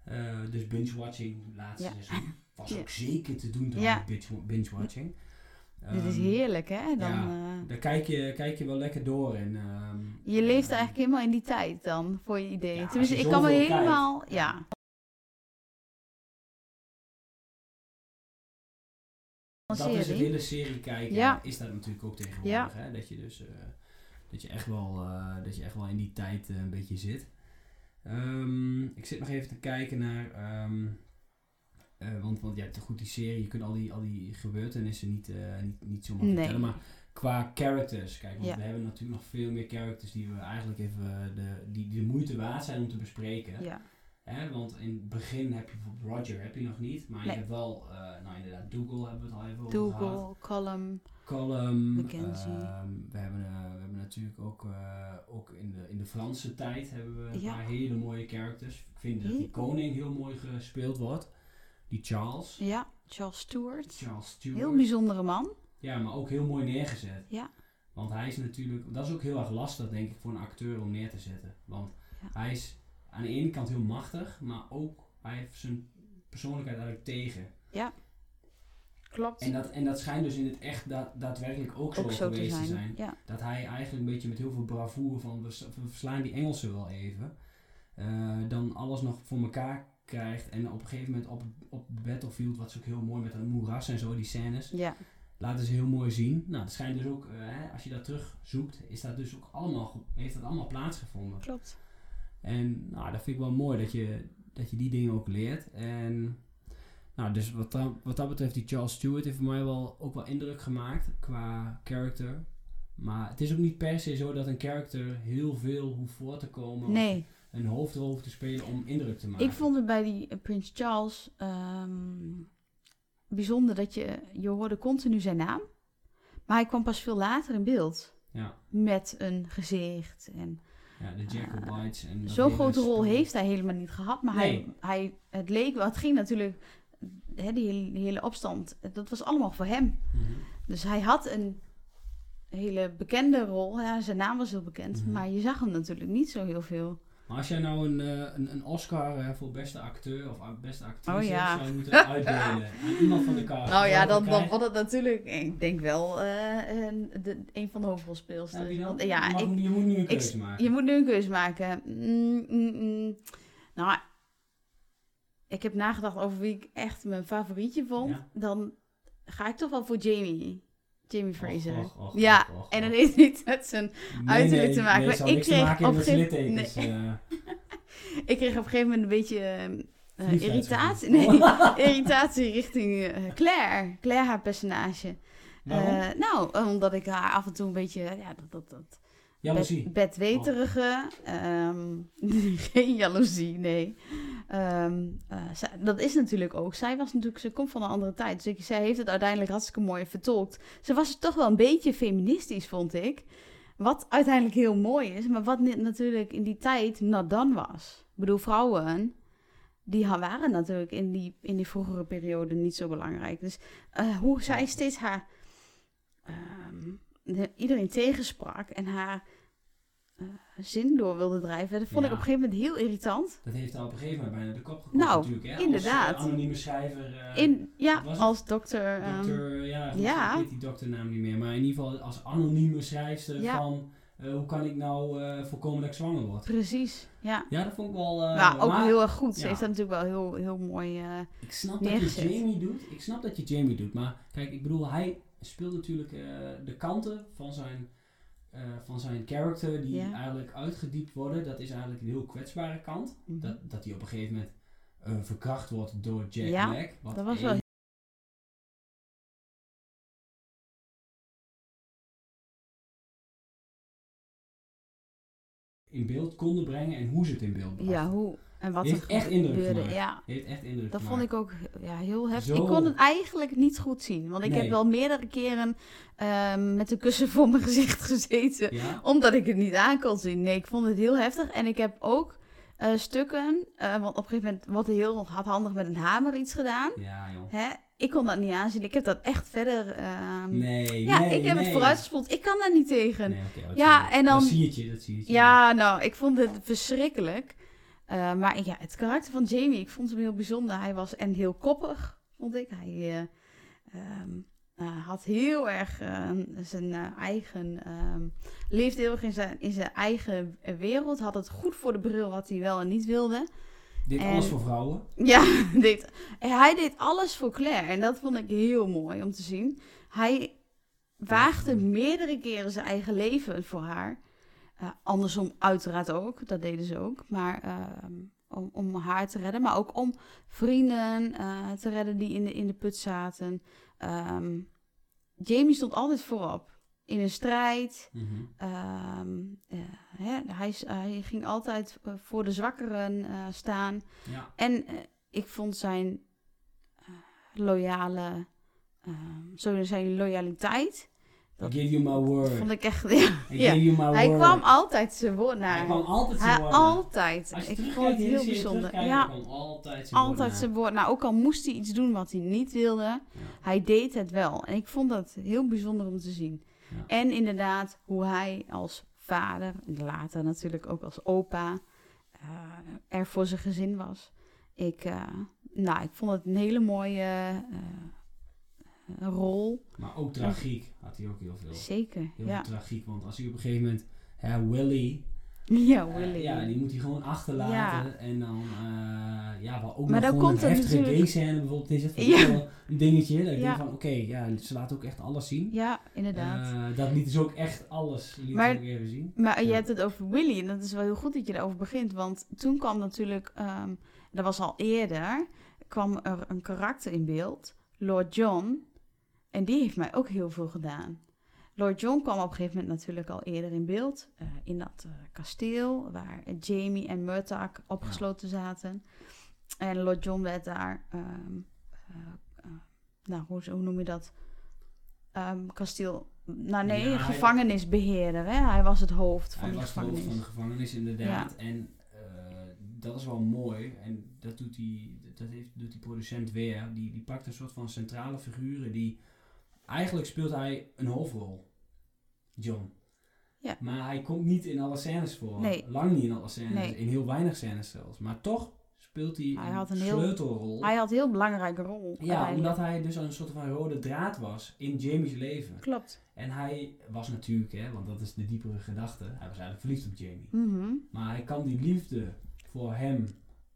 Eh, dus binge-watching, laatste Ja. seizoen. Was ook zeker te doen binge- binge-watching. Dit is Ehm, heerlijk, hè? Dan, ja. eh, Daar kijk je, kijk je wel lekker door. En, ehm, je leeft ehm, eigenlijk helemaal in die tijd dan, voor je idee. Ja, Tenminste, ik kan me kijkt. helemaal... Ja. Een dat is serie. hele serie kijken, Ja. is dat natuurlijk ook tegenwoordig. Hè? Dat je dus eh, dat je echt wel, eh, dat je echt wel in die tijd eh, een beetje zit. Ehm, ik zit nog even te kijken naar. Eh, want, want je hebt goed die serie, je kunt al die, al die gebeurtenissen niet, eh, niet, niet zomaar Nee. vertellen. Maar qua characters, kijk, want Ja. we hebben natuurlijk nog veel meer characters die we eigenlijk even de, die, die de moeite waard zijn om te bespreken. Ja. Hè, want in het begin heb je bijvoorbeeld Roger heb je nog niet, maar Nee. je hebt wel, eh, nou inderdaad, Dougal hebben we het al even over gehad. Dougal, Column. Column, Mackenzie. ehm, we, hebben, we hebben natuurlijk ook, ook in, de, in de Franse tijd hebben we een Ja. paar hele mooie characters. Ik vind dat die koning heel mooi gespeeld wordt. Die Charles. Ja, Charles Stewart. Charles Stewart. Heel bijzondere man. Ja, maar ook heel mooi neergezet. Ja. Want hij is natuurlijk, dat is ook heel erg lastig denk ik voor een acteur om neer te zetten. Want Ja. hij is aan de ene kant heel machtig, maar ook hij heeft zijn persoonlijkheid eigenlijk tegen. Klopt. En dat, en dat schijnt dus in het echt da daadwerkelijk ook, ook zo, te geweest zijn. te zijn. Ja. Dat hij eigenlijk een beetje met heel veel bravoure van we verslaan die Engelsen wel even. eh, dan alles nog voor elkaar krijgt. En op een gegeven moment op, op battlefield, wat is ook heel mooi met een moeras en zo, die scènes. ja. Laten ze heel mooi zien. Nou, dat schijnt dus ook, eh, hè, als je dat terugzoekt, is dat dus ook allemaal, heeft dat allemaal plaatsgevonden. klopt. En nou, dat vind ik wel mooi dat je, dat je die dingen ook leert. En nou, dus wat, da- wat dat betreft, die Charles Stewart heeft voor mij wel, ook wel indruk gemaakt qua character. Maar het is ook niet per se zo dat een character heel veel hoeft voor te komen. Nee, Of een hoofdrol te spelen om indruk te maken. ik vond het bij die eh, Prins Charles ehm, bijzonder dat je, je hoorde continu zijn naam. Maar hij kwam pas veel later in beeld. Ja, Met een gezicht. En ja de Jacobites. en dat zo'n grote rol heeft hij helemaal niet gehad. Maar Nee. hij, hij, het leek wel, het ging natuurlijk, hè, die, hele, die hele opstand, dat was allemaal voor hem. Mhm. Dus hij had een hele bekende rol. Ja, zijn naam was heel bekend. Mhm. Maar je zag hem natuurlijk niet zo heel veel. Maar als jij nou een, eh, een, een Oscar eh, voor beste acteur of a- beste actrice Oh, ja. zou moeten uitdelen aan iemand van de cast. Nou ja, dan, krijgen? wordt het natuurlijk, ik denk wel, eh, een, de, een van de hoofdrolspeelsters. Ja? Want, je, mag ik, je moet nu een ik- keuze maken. je moet nu een keuze maken. Mm, mm, mm. Nou, ik heb nagedacht over wie ik echt mijn favorietje vond. Ja. Dan ga ik toch wel voor Jamie. Jamie Fraser. Och, och, och, ja, en dat heeft niet met zijn Nee, uiterlijk nee, te maken. Nee, Maar zou ik kreeg maken op een gegeven- littekens. eh, Ik kreeg op een gegeven moment een beetje eh, irritatie. Nee, irritatie richting eh, Claire. Claire, haar personage. nou, omdat ik haar af en toe een beetje, ja, dat, dat, dat Jaloezie. bed, bedweterige, ehm, geen jaloezie, nee. Ehm, eh, zij- dat is natuurlijk ook. Zij was natuurlijk, ze komt van een andere tijd. Dus ik, zij heeft het uiteindelijk hartstikke mooi vertolkt. Ze was toch wel een beetje feministisch, vond ik. Wat uiteindelijk heel mooi is, maar wat natuurlijk in die tijd done was. Ik bedoel, vrouwen, die waren natuurlijk in die, in die vroegere periode niet zo belangrijk. Dus eh, hoe zij steeds haar ehm, de- iedereen tegensprak en haar zin door wilde drijven, dat vond ik op een gegeven moment heel irritant. Dat heeft haar op een gegeven moment bijna de kop gekost Nou, natuurlijk. Hè? inderdaad. Als, eh, anonieme schrijver. eh, In, ja, als dokter. ehm, dokter, ja, ja. ik weet die dokternaam niet meer. Maar in ieder geval als anonieme schrijfster Ja. van... eh, hoe kan ik nou eh, voorkomen dat ik zwanger word? precies, ja. Ja, dat vond ik wel... eh, maar ook maar heel erg goed. Ze ja. heeft dat natuurlijk wel heel, heel mooi. eh, Ik snap dat je. Jamie doet. Ik snap dat je Jamie doet. Maar kijk, ik bedoel, hij speelt natuurlijk eh, de kanten van zijn, eh, van zijn character die eigenlijk uitgediept worden. Dat is eigenlijk een heel kwetsbare kant. mhm. Dat, dat hij op een gegeven moment eh, verkracht wordt door Jack Ja, Black. Wat dat was wel in beeld konden brengen en hoe ze het in beeld brachten. Ja, hoe en wat Heeft er echt indruk gebeurde. Ja, Heeft echt indruk dat vond ik ook ja, heel heftig. Zo. Ik kon het eigenlijk niet goed zien. Want ik Nee. heb wel meerdere keren ehm, met een kussen voor mijn gezicht gezeten. Ja? Omdat ik het niet aan kon zien. Nee, ik vond het heel heftig. En ik heb ook eh, stukken, eh, want op een gegeven moment wordt er heel hardhandig met een hamer iets gedaan. Ja, joh. Hè? Ik kon dat niet aanzien. Ik heb dat echt verder... ehm, Nee, ja, nee, ik heb nee. het vooruitgespoeld. Ik kan daar niet tegen. Nee, Ja, en dan- Dat zie je, dat zie je. Ja, nou, ik vond het verschrikkelijk. Eh, maar ja, het karakter van Jamie, ik vond hem heel bijzonder. Hij was en heel koppig, vond ik. Hij eh, ehm, eh, had heel erg zijn eigen... ehm, leefde heel erg in zijn, in zijn eigen wereld. Had het goed voor de bril wat hij wel en niet wilde. Dit En- alles voor vrouwen. Ja, deed, hij deed alles voor Claire. En dat vond ik heel mooi om te zien. Hij waagde meerdere keren zijn eigen leven voor haar. Eh, andersom uiteraard ook, dat deden ze ook. Maar ehm, om, om haar te redden, maar ook om vrienden eh, te redden die in de, in de put zaten. Ehm, Jamie stond altijd voorop. In een strijd. Mhm. Ehm, eh, hè, hij, hij ging altijd voor de zwakkeren staan. Ja. En ik vond zijn loyale, zo zijn loyaliteit, I give you my word. vond ik echt, ja. I ja. gave you my Hij word. kwam altijd zijn woord naar. Hij kwam altijd zijn woord altijd. Ik vond het heel bijzonder. Ja, hij kwam altijd zijn woord altijd naar. zijn woord. Nou, ook al moest hij iets doen wat hij niet wilde, Ja. hij deed het wel. En ik vond dat heel bijzonder om te zien. Ja. En inderdaad, hoe hij als vader, en later natuurlijk ook als opa, eh, er voor zijn gezin was. Ik, eh, nou, ik vond het een hele mooie, eh, rol. Maar ook tragiek had hij ook heel veel. Zeker, Heel ja. veel tragiek, want als hij op een gegeven moment, hè, Willy, Ja, eh, Willy. ja, die moet hij gewoon achterlaten. Ja. En dan, eh, ja, wel ook Maar nog gewoon komt een heftige natuurlijk- gay-scène bijvoorbeeld. Is het Ja. ik wel een dingetje. Dat ik Ja. denk van, oké, ja, ze laten ook echt alles zien. Ja, inderdaad. Eh, dat lieten ze ook echt alles lieten Maar- ook even zien. Maar je hebt het over Willy en dat is wel heel goed dat je daarover begint. Want toen kwam natuurlijk, ehm, dat was al eerder, kwam er een karakter in beeld, Lord John. En die heeft mij ook heel veel gedaan. Lord John kwam op een gegeven moment natuurlijk al eerder in beeld. eh, in dat eh, kasteel waar Jamie en Murtagh opgesloten zaten. En Lord John werd daar, ehm, eh, nou hoe, hoe noem je dat? Ehm, kasteel, nou nee, Ja, hij- gevangenisbeheerder. Hè? Hij was het hoofd van Hij de was het hoofd gevangenis. van de gevangenis inderdaad. En dat is wel mooi. En dat doet die, dat heeft, doet die producent weer. Die, die pakt een soort van centrale figuren. Die, eigenlijk speelt hij een hoofdrol. John. Ja. Maar hij komt niet in alle scènes voor. Nee. Lang niet in alle scènes. Nee. In heel weinig scènes zelfs. Maar toch speelt hij, Hij een, had een heel- sleutelrol. Hij had een heel belangrijke rol. ja, omdat hij dus een soort van rode draad was in Jamie's leven. Klopt. En hij was natuurlijk, hè, want dat is de diepere gedachte, hij was eigenlijk verliefd op Jamie. Mhm. Maar hij kan die liefde voor hem,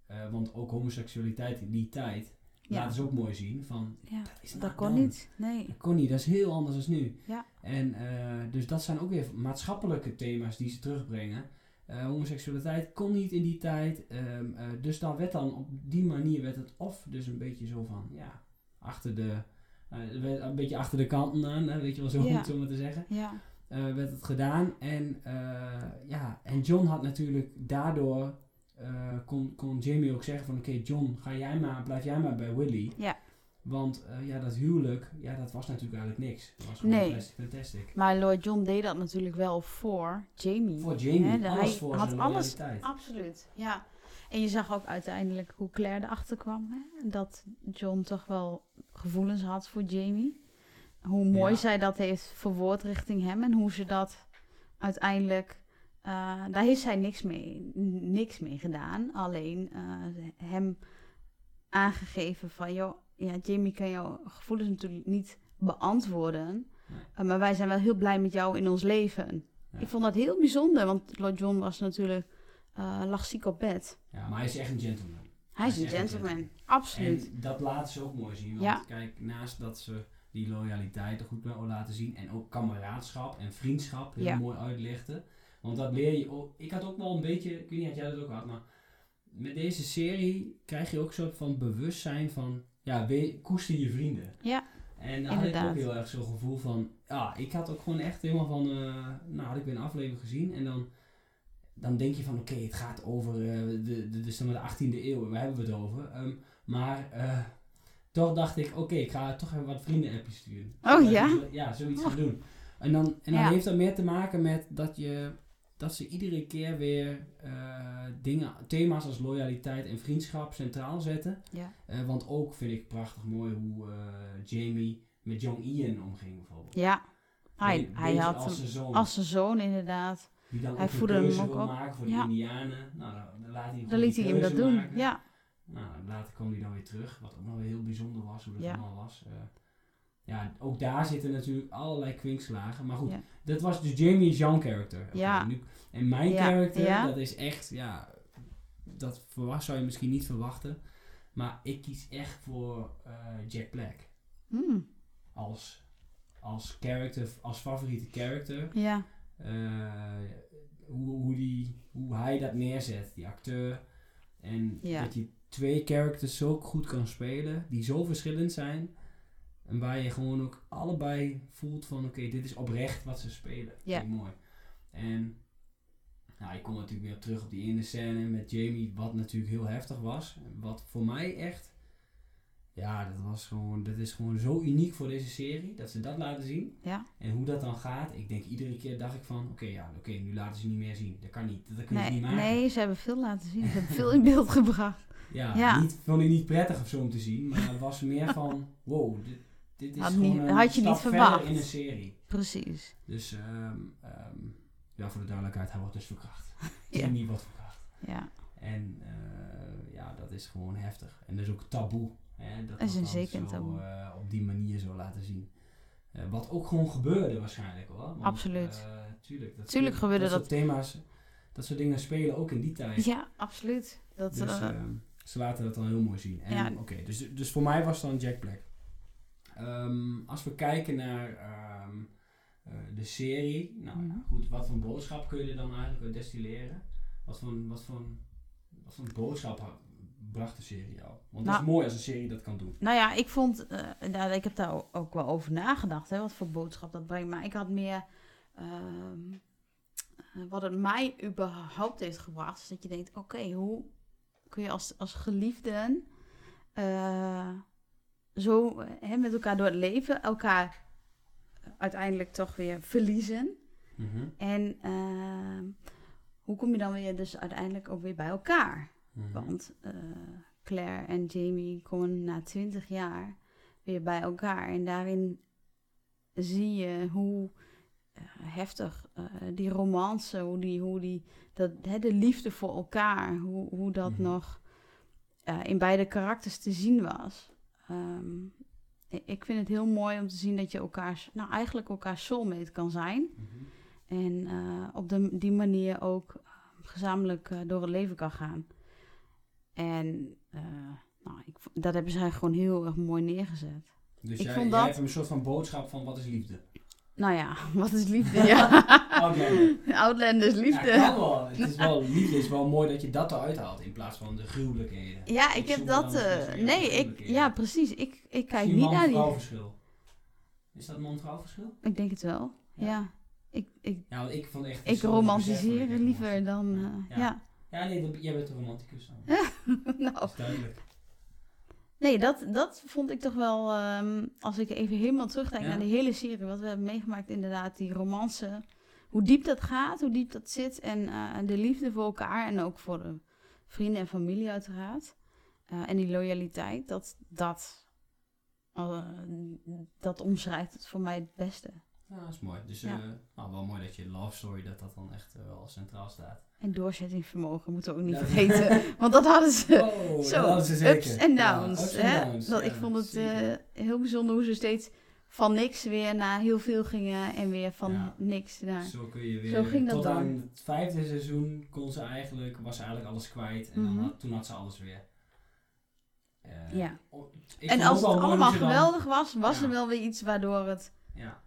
eh, want ook homoseksualiteit in die tijd, Ja. laten ze ook mooi zien. Van, Ja, dat is dat nou kon dan. niet. Nee. Dat kon niet, dat is heel anders dan nu. Ja. En eh, dus dat zijn ook weer maatschappelijke thema's die ze terugbrengen. Eh, homoseksualiteit kon niet in die tijd. ehm, eh, dus dan werd dan op die manier werd het of dus een beetje zo van, ja, achter de, een beetje achter de kanten aan, weet je wel zo, om Ja. het te zeggen Ja. werd het gedaan. En, ja, en John had natuurlijk daardoor, eh, kon, kon Jamie ook zeggen van oké John, ga jij maar, blijf jij maar bij Willy. Ja. Want eh, ja, dat huwelijk, ja, dat was natuurlijk eigenlijk niks. Dat was gewoon Nee. fantastic. Maar Lord John deed dat natuurlijk wel voor Jamie. Voor Jamie, Hè, de- alles hij voor had alles-. Absoluut, ja. En je zag ook uiteindelijk hoe Claire erachter kwam. Hè? Dat John toch wel gevoelens had voor Jamie. Hoe mooi Ja. zij dat heeft verwoord richting hem. En hoe ze dat uiteindelijk... eh, daar heeft zij niks mee, niks mee gedaan. Alleen eh, hem aangegeven van... joh, ja, Jamie kan jouw gevoelens natuurlijk niet beantwoorden. Nee. Eh, maar wij zijn wel heel blij met jou in ons leven. Ja. Ik vond dat heel bijzonder, want Lord John was natuurlijk lag ziek op bed. Ja, maar hij is echt een gentleman. Hij is een gentleman, absoluut. En dat laten ze ook mooi zien. Want Ja. kijk, naast dat ze die loyaliteit er goed bij laten zien. En ook kameraadschap en vriendschap heel mooi uitlichten. Want dat leer je ook. Ik had ook wel een beetje, ik weet niet of jij dat ook had, maar met deze serie krijg je ook een soort van bewustzijn van, ja, we, koester je vrienden. Ja, En dan had ik Inderdaad. ook heel erg zo'n gevoel van, ja, ik had ook gewoon echt helemaal van, eh, nou had ik weer een aflevering gezien en dan, dan denk je van, oké, het gaat over eh, de, de, de, zeg maar de 18e eeuw, waar hebben we het over? Ehm, maar eh, toch dacht ik, oké, ik ga toch even wat vrienden-appjes sturen. Oh, ja? Ja, zoiets gaan doen. En dan, en dan Ja. heeft dat meer te maken met dat je dat ze iedere keer weer eh, dingen, thema's als loyaliteit en vriendschap centraal zetten. ja. Eh, want ook vind ik prachtig mooi hoe eh, Jamie met Jong Ian omging bijvoorbeeld. ja. Hij, hij had als hem zijn zoon. als zijn zoon inderdaad. die dan hij voedde hem ook op. maken voor de. Indianen. Nou, dan, laat hij hem Dan liet hij hem dat doen. Ja, Nou, later kwam hij dan weer terug, wat ook nog weer heel bijzonder was, hoe dat Ja. allemaal was. Ja, ook daar zitten natuurlijk allerlei kwinkslagen. Maar goed, Ja. dat was dus Jamie's young character. Oké, Ja. nu- en mijn Ja, character, ja. dat is echt, ja, dat verwacht, zou je misschien niet verwachten. Maar ik kies echt voor eh, Jack Black. Hmm. Als, als character, als favoriete character. ja. Eh, hoe, hoe, die, hoe hij dat neerzet, die acteur. En dat je twee characters zo goed kan spelen, die zo verschillend zijn. En waar je gewoon ook allebei voelt van, oké, dit is oprecht wat ze spelen. Ja. Vind ik mooi. En nou, ik kom natuurlijk weer terug op die ene scène met Jamie, wat natuurlijk heel heftig was. Wat voor mij echt, ja, dat was gewoon, dat is gewoon zo uniek voor deze serie, dat ze dat laten zien. Ja. En hoe dat dan gaat, ik denk iedere keer dacht ik van, oké, ja, oké, nu laten ze niet meer zien. Dat kan niet, dat kunnen ze niet maken. nee, ze hebben veel laten zien. Ze hebben veel in beeld gebracht. Ja, Ja. Niet, vond ik niet prettig of zo om te zien, maar het was meer van, wow, dit, dit is Had niet- een had je niet verwacht. in een serie. Precies. Dus, ehm, ehm, ja, voor de duidelijkheid, hij wordt dus verkracht. Ja. Jamie wordt verkracht. Ja. En eh, ja, dat is gewoon heftig. En dat is ook taboe. Hè, dat is een zeker zo, taboe. eh, op die manier zo laten zien. Eh, wat ook gewoon gebeurde waarschijnlijk hoor. Want, Absoluut. tuurlijk. Dat, Tuurlijk gebeurde dat. dat. soort thema's, dat soort dingen spelen ook in die tijd. Ja, absoluut. Dat, Dus eh, eh, ze laten dat dan heel mooi zien. En, Ja. Oké, dus, dus voor mij was het dan Jack Black. Ehm, als we kijken naar ehm, eh, de serie, nou ja, Mhm. goed, wat voor boodschap kun je er dan eigenlijk uit destilleren? Wat voor, wat voor, wat voor boodschap ha- bracht de serie jou? Want Nou- is mooi als een serie dat kan doen. Nou ja, ik vond, eh, nou, ik heb daar ook wel over nagedacht, hè, wat voor boodschap dat brengt. Maar ik had meer, ehm, eh, wat het mij überhaupt heeft gebracht, is dat je denkt, oké, hoe kun je als, als geliefden zo eh, hè, met elkaar door het leven, elkaar uiteindelijk toch weer verliezen. Mhm, En ehm, hoe kom je dan weer dus uiteindelijk ook weer bij elkaar? mhm. Want eh, Claire en Jamie komen na twintig jaar weer bij elkaar. En daarin zie je hoe eh, heftig eh, die romance, hoe die, hoe die dat, hè, de liefde voor elkaar, hoe, hoe dat Mhm. nog eh, in beide karakters te zien was. Ehm, ik- vind het heel mooi om te zien dat je elkaars, nou eigenlijk elkaars soulmate kan zijn. Mhm. En eh, op de, die manier ook eh, gezamenlijk eh, door het leven kan gaan. En eh, nou, ik, dat hebben zij gewoon heel erg mooi neergezet. Dus Ik jij, vond jij dat- hebt een soort van boodschap van wat is liefde? Nou ja, wat is liefde? Ja. Outlander. Liefde. kan wel. Het is wel, liefde is wel mooi dat je dat eruit haalt in plaats van de gruwelijkheden. Ja, ik Ik heb dat. eh, nee, ik, ja, precies. Ik, ik kijk niet naar die. verschil. Is dat man-vrouw verschil? Ik denk het wel. Ja. Ja. Ik, ik, Ja, want ik vond echt... ik romantiseer liever dan. Ja. eh, ja. Ja, nee, jij bent een romanticus dan. nou, Dat is duidelijk. Nee, dat, dat vond ik toch wel, ehm, als ik even helemaal terugdenk Ja. naar die hele serie, wat we hebben meegemaakt, inderdaad, die romance. Hoe diep dat gaat, hoe diep dat zit en eh, de liefde voor elkaar en ook voor de vrienden en familie uiteraard. Eh, en die loyaliteit, dat, dat, eh, dat omschrijft het voor mij het beste. Ja, dat is mooi. Dus Ja. eh, nou, wel mooi dat je love story, dat dat dan echt eh, wel centraal staat. En doorzettingsvermogen moeten we ook niet Ja. vergeten, want dat hadden ze. Oh, Zo, dat er zeker. ups en downs. hè? downs, Dat, ik vond het eh, heel bijzonder hoe ze steeds van niks weer naar heel veel gingen en weer van niks naar. Zo kun je weer. Zo ging dat tot dan. aan het vijfde seizoen kon ze eigenlijk, was ze eigenlijk alles kwijt. En dan Mhm. had, toen had ze alles weer. Ja. En als het allemaal ze geweldig was, was er wel weer iets waardoor het. Ja.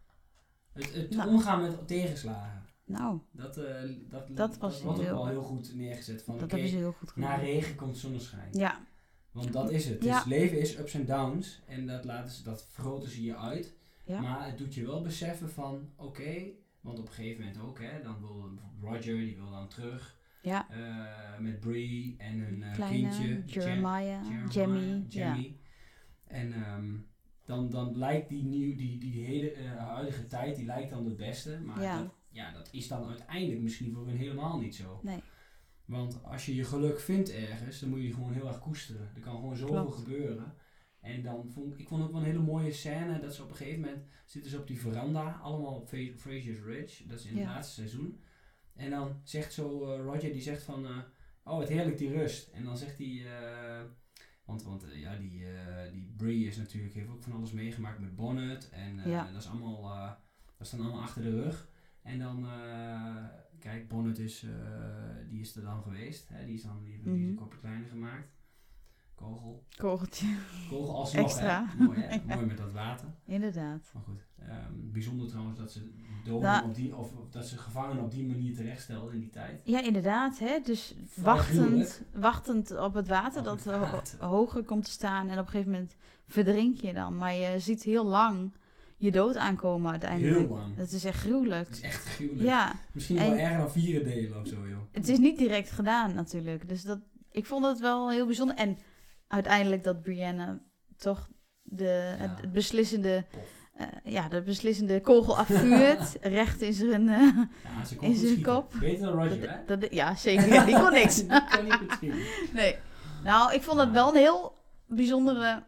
Het, het Nou. omgaan met tegenslagen. Nou, Dat, eh, dat, Dat was wordt ook heel- wel heel goed neergezet. Van, dat hebben ze heel goed na gedaan. regen komt zonneschijn. Ja, Want dat is het. Ja. Dus leven is ups en downs. En dat, laten ze, dat vergroten ze je uit. ja. Maar het doet je wel beseffen van, oké, want op een gegeven moment ook, hè, dan wil Roger, die wil dan terug ja. eh, met Bree en hun eh, Kleine kindje. Jeremiah, Jam- Jamie. Jamie. En ehm, dan, dan lijkt die, nieuw, die, die hele eh, huidige tijd, die lijkt dan het beste. Maar Ja. Dat, ja, dat is dan uiteindelijk misschien voor hun helemaal niet zo. Nee, Want als je je geluk vindt ergens, dan moet je die gewoon heel erg koesteren. Er kan gewoon zoveel Klopt. gebeuren. En dan vond ik vond ook wel een hele mooie scène dat ze op een gegeven moment zitten ze op die veranda, allemaal op Fra- Fraser's Ridge, dat is in het laatste seizoen. En dan zegt zo eh, Roger, die zegt van, eh, oh wat heerlijk die rust. En dan zegt hij, want, want eh, ja, die, eh, die Bree is natuurlijk, heeft ook van alles meegemaakt met Bonnet. En eh, Ja. dat is allemaal, dat is dan allemaal achter de rug. En dan, kijk, Bonnet is, die is er dan geweest. Hè? Die is dan die, die is een Mhm. kopje kleiner gemaakt. Kogel. kogeltje. Kogel alsnog, Extra. hè? Mooi, hè? Ja. Mooi met dat water. Inderdaad. Maar goed. ehm, bijzonder trouwens dat ze doden Nou. op die, of, dat ze gevangenen op die manier terechtstelden in die tijd. Ja, inderdaad. Hè? Dus wachtend, wachtend op het water Op dat het ho- hoger komt te staan. En op een gegeven moment verdrink je dan. Maar je ziet heel lang je dood aankomen uiteindelijk. Heel lang. Dat is echt Het gruwelijk. is echt gruwelijk. Ja, Misschien wel erger dan vieren delen of zo, joh. het is niet direct gedaan natuurlijk. Dus dat, ik vond het wel heel bijzonder. En uiteindelijk dat Brianna toch de, Ja. het beslissende, eh, ja, de beslissende kogel afvuurt. recht in zijn, Ja, kon In zijn kop. Beter dan Roger, hè? dat, dat- ja, zeker. Die kon niks. Die niet. Nee. Nou, ik vond het wel een heel bijzondere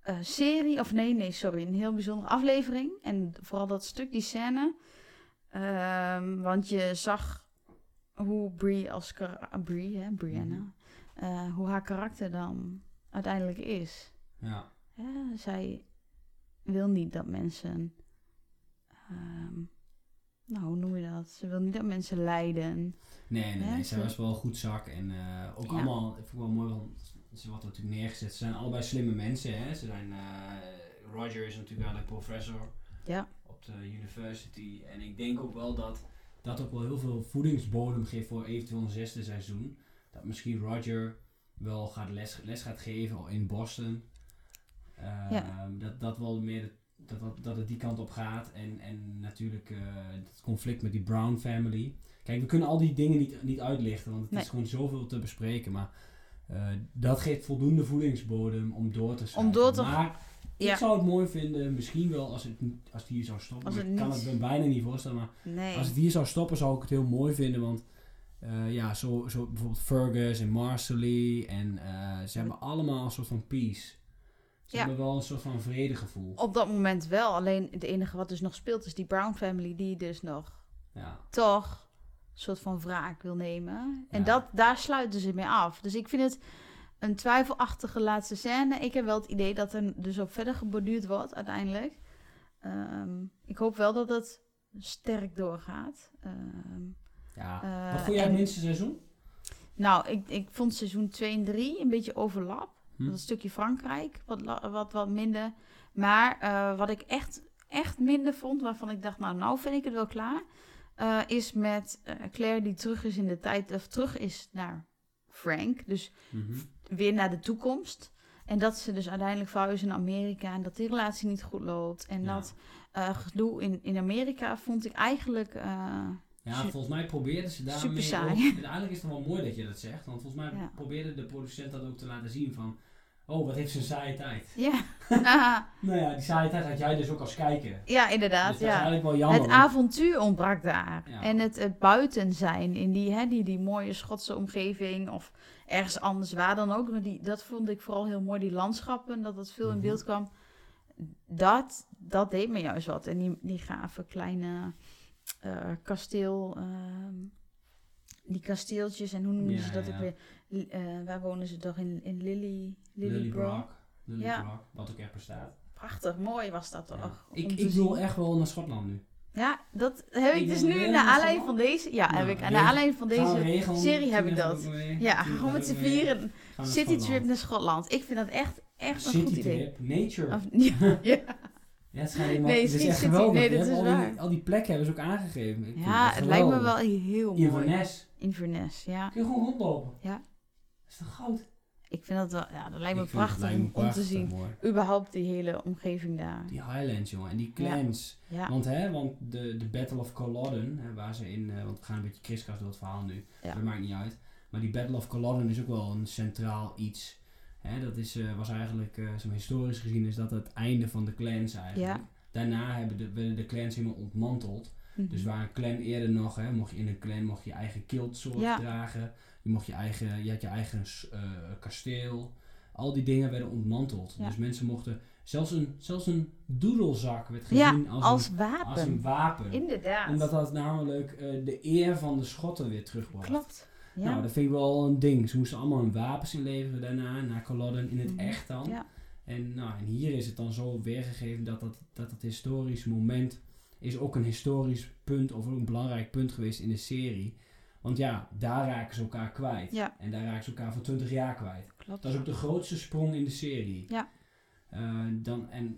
eh, serie. Of nee, nee, sorry. Een heel bijzondere aflevering. En vooral dat stuk, die scène. Ehm, want je zag hoe Brie als... kara- Brie, hè, Brianna. Mhm. Eh, hoe haar karakter dan uiteindelijk is. Ja. Ja, zij wil niet dat mensen. ehm, nou, hoe noem je dat? Ze wil niet dat mensen lijden. Nee, nee, nee. Zij ze- was wel een goed zak. En eh, ook Ja. allemaal, ik het wel mooi, want ze wordt natuurlijk neergezet. Ze zijn allebei slimme mensen, hè. Ze zijn, eh, Roger is natuurlijk wel een professor Ja. op de university. En ik denk ook wel dat dat ook wel heel veel voedingsbodem geeft voor eventueel een zesde seizoen. Dat misschien Roger wel gaat les, les gaat geven in Boston. Eh, Ja. dat, dat wel meer dat, dat, dat het die kant op gaat. En, en natuurlijk eh, het conflict met die Brown family. Kijk, we kunnen al die dingen niet, niet uitlichten, want het Nee. is gewoon zoveel te bespreken. Maar eh, dat geeft voldoende voedingsbodem om door te schrijven. door te- Maar Ja. ik zou het mooi vinden, misschien wel als het, als het hier zou stoppen. Als het ik kan het me bijna niet voorstellen. Maar Nee. als het hier zou stoppen, zou ik het heel mooi vinden. Want eh, ja, zo, zo bijvoorbeeld Fergus en Marcelly. En eh, ze hebben allemaal een soort van peace. Ze Ja. hebben wel een soort van vredegevoel. Op dat moment wel. Alleen het enige wat dus nog speelt is die Brown family die dus nog Ja. toch een soort van wraak wil nemen. En Ja. dat, daar sluiten ze mee af. Dus ik vind het een twijfelachtige laatste scène. Ik heb wel het idee dat er dus op verder geborduurd wordt uiteindelijk. Ehm, ik hoop wel dat het sterk doorgaat. Ehm, ja. eh, Wat vond jij het minste seizoen? Nou, ik, ik vond seizoen 2 en 3 een beetje overlap. Hm? Dat stukje Frankrijk, wat, wat, wat minder. Maar eh, wat ik echt, echt minder vond, waarvan ik dacht, nou, nou vind ik het wel klaar. eh, is met Claire die terug is in de tijd, of terug is naar Frank. Dus Mhm. weer naar de toekomst. En dat ze dus uiteindelijk verhuizen naar Amerika en dat die relatie niet goed loopt. En Ja. dat eh, gedoe in, in Amerika vond ik eigenlijk. Ja, volgens mij probeerden ze daarmee Super saai. ook- en Eigenlijk is het wel mooi dat je dat zegt. Want volgens mij Ja. probeerde de producent dat ook te laten zien van... Oh, wat heeft ze een saaie tijd. ja. Nou ja, die saaie tijd had jij dus ook als kijker. ja, inderdaad. dus dat ja. is eigenlijk wel jammer. Het want- avontuur ontbrak daar. Ja. En het, het buiten zijn in die, hè, die, die mooie Schotse omgeving of ergens anders waar dan ook. Maar die, dat vond ik vooral heel mooi, die landschappen, dat dat veel in Mhm. beeld kwam. Dat, dat deed me juist wat. En die, die gave kleine eh, kasteel, ehm, die kasteeltjes en hoe noemen Ja, ze dat ja. ook weer? Eh, waar wonen ze toch? In, in Lily, Lily, Lillybrook. Lillybrook, Ja. wat ook echt bestaat. Prachtig, mooi was dat toch? Ik, ik wil echt wel naar Schotland nu. Ja, dat heb ik, Ik dus nu weer naar aanleiding van deze. Ja, Nou, heb ik. Naar aanleiding van deze regelen, serie heb ik dat. mee. Ja, gewoon met z'n vieren Gaan we naar Schotland. Ik vind dat echt, echt een goed idee. Citytrip, nature. Of, ja, ja. Nee, het is echt geweldig. nee, dat is al, waar. die, al die plekken hebben ze ook aangegeven. Ik ja het lijkt me wel heel mooi. Inverness. Inverness, ja. Kun je gewoon rondlopen. Ja. Dat is toch goud? Ik vind dat wel, ja, dat lijkt me prachtig lijkt me om, om te prachtig zien. Überhaupt die hele omgeving daar. Die Highlands, jongen. En die clans. Ja, Want, hè, want de, de Battle of Culloden, hè, waar ze in... eh, want we gaan een beetje kriskras door het verhaal nu. Ja. Dat maakt niet uit. Maar die Battle of Culloden is ook wel een centraal iets. Hè, dat is, eh, was eigenlijk, eh zo historisch gezien, is dat het einde van de clans eigenlijk. Ja. Daarna hebben de, werden de clans helemaal ontmanteld. Mhm. Dus waar een clan eerder nog, hè, mocht je in een clan mocht je eigen kiltsoort Ja. dragen. Je, mocht je, eigen, je had je eigen eh, kasteel. Al die dingen werden ontmanteld. Ja. Dus mensen mochten... Zelfs een, zelfs een doedelzak werd ja, gezien als, als, een, wapen. als een wapen. Inderdaad. Omdat dat namelijk eh, de eer van de Schotten weer terugbracht. Klopt. Ja. Nou, dat vind ik wel een ding. Ze moesten allemaal hun wapens inleveren daarna, naar Culloden, in het Mhm. echt dan. Ja. En, nou, en hier is het dan zo weergegeven dat dat, dat het historische moment is ook een historisch punt of ook een belangrijk punt geweest in de serie. Want ja, daar raken ze elkaar kwijt. Ja. En daar raken ze elkaar voor 20 jaar kwijt. Klopt. Dat is ook de grootste sprong in de serie. Ja. Eh, dan, en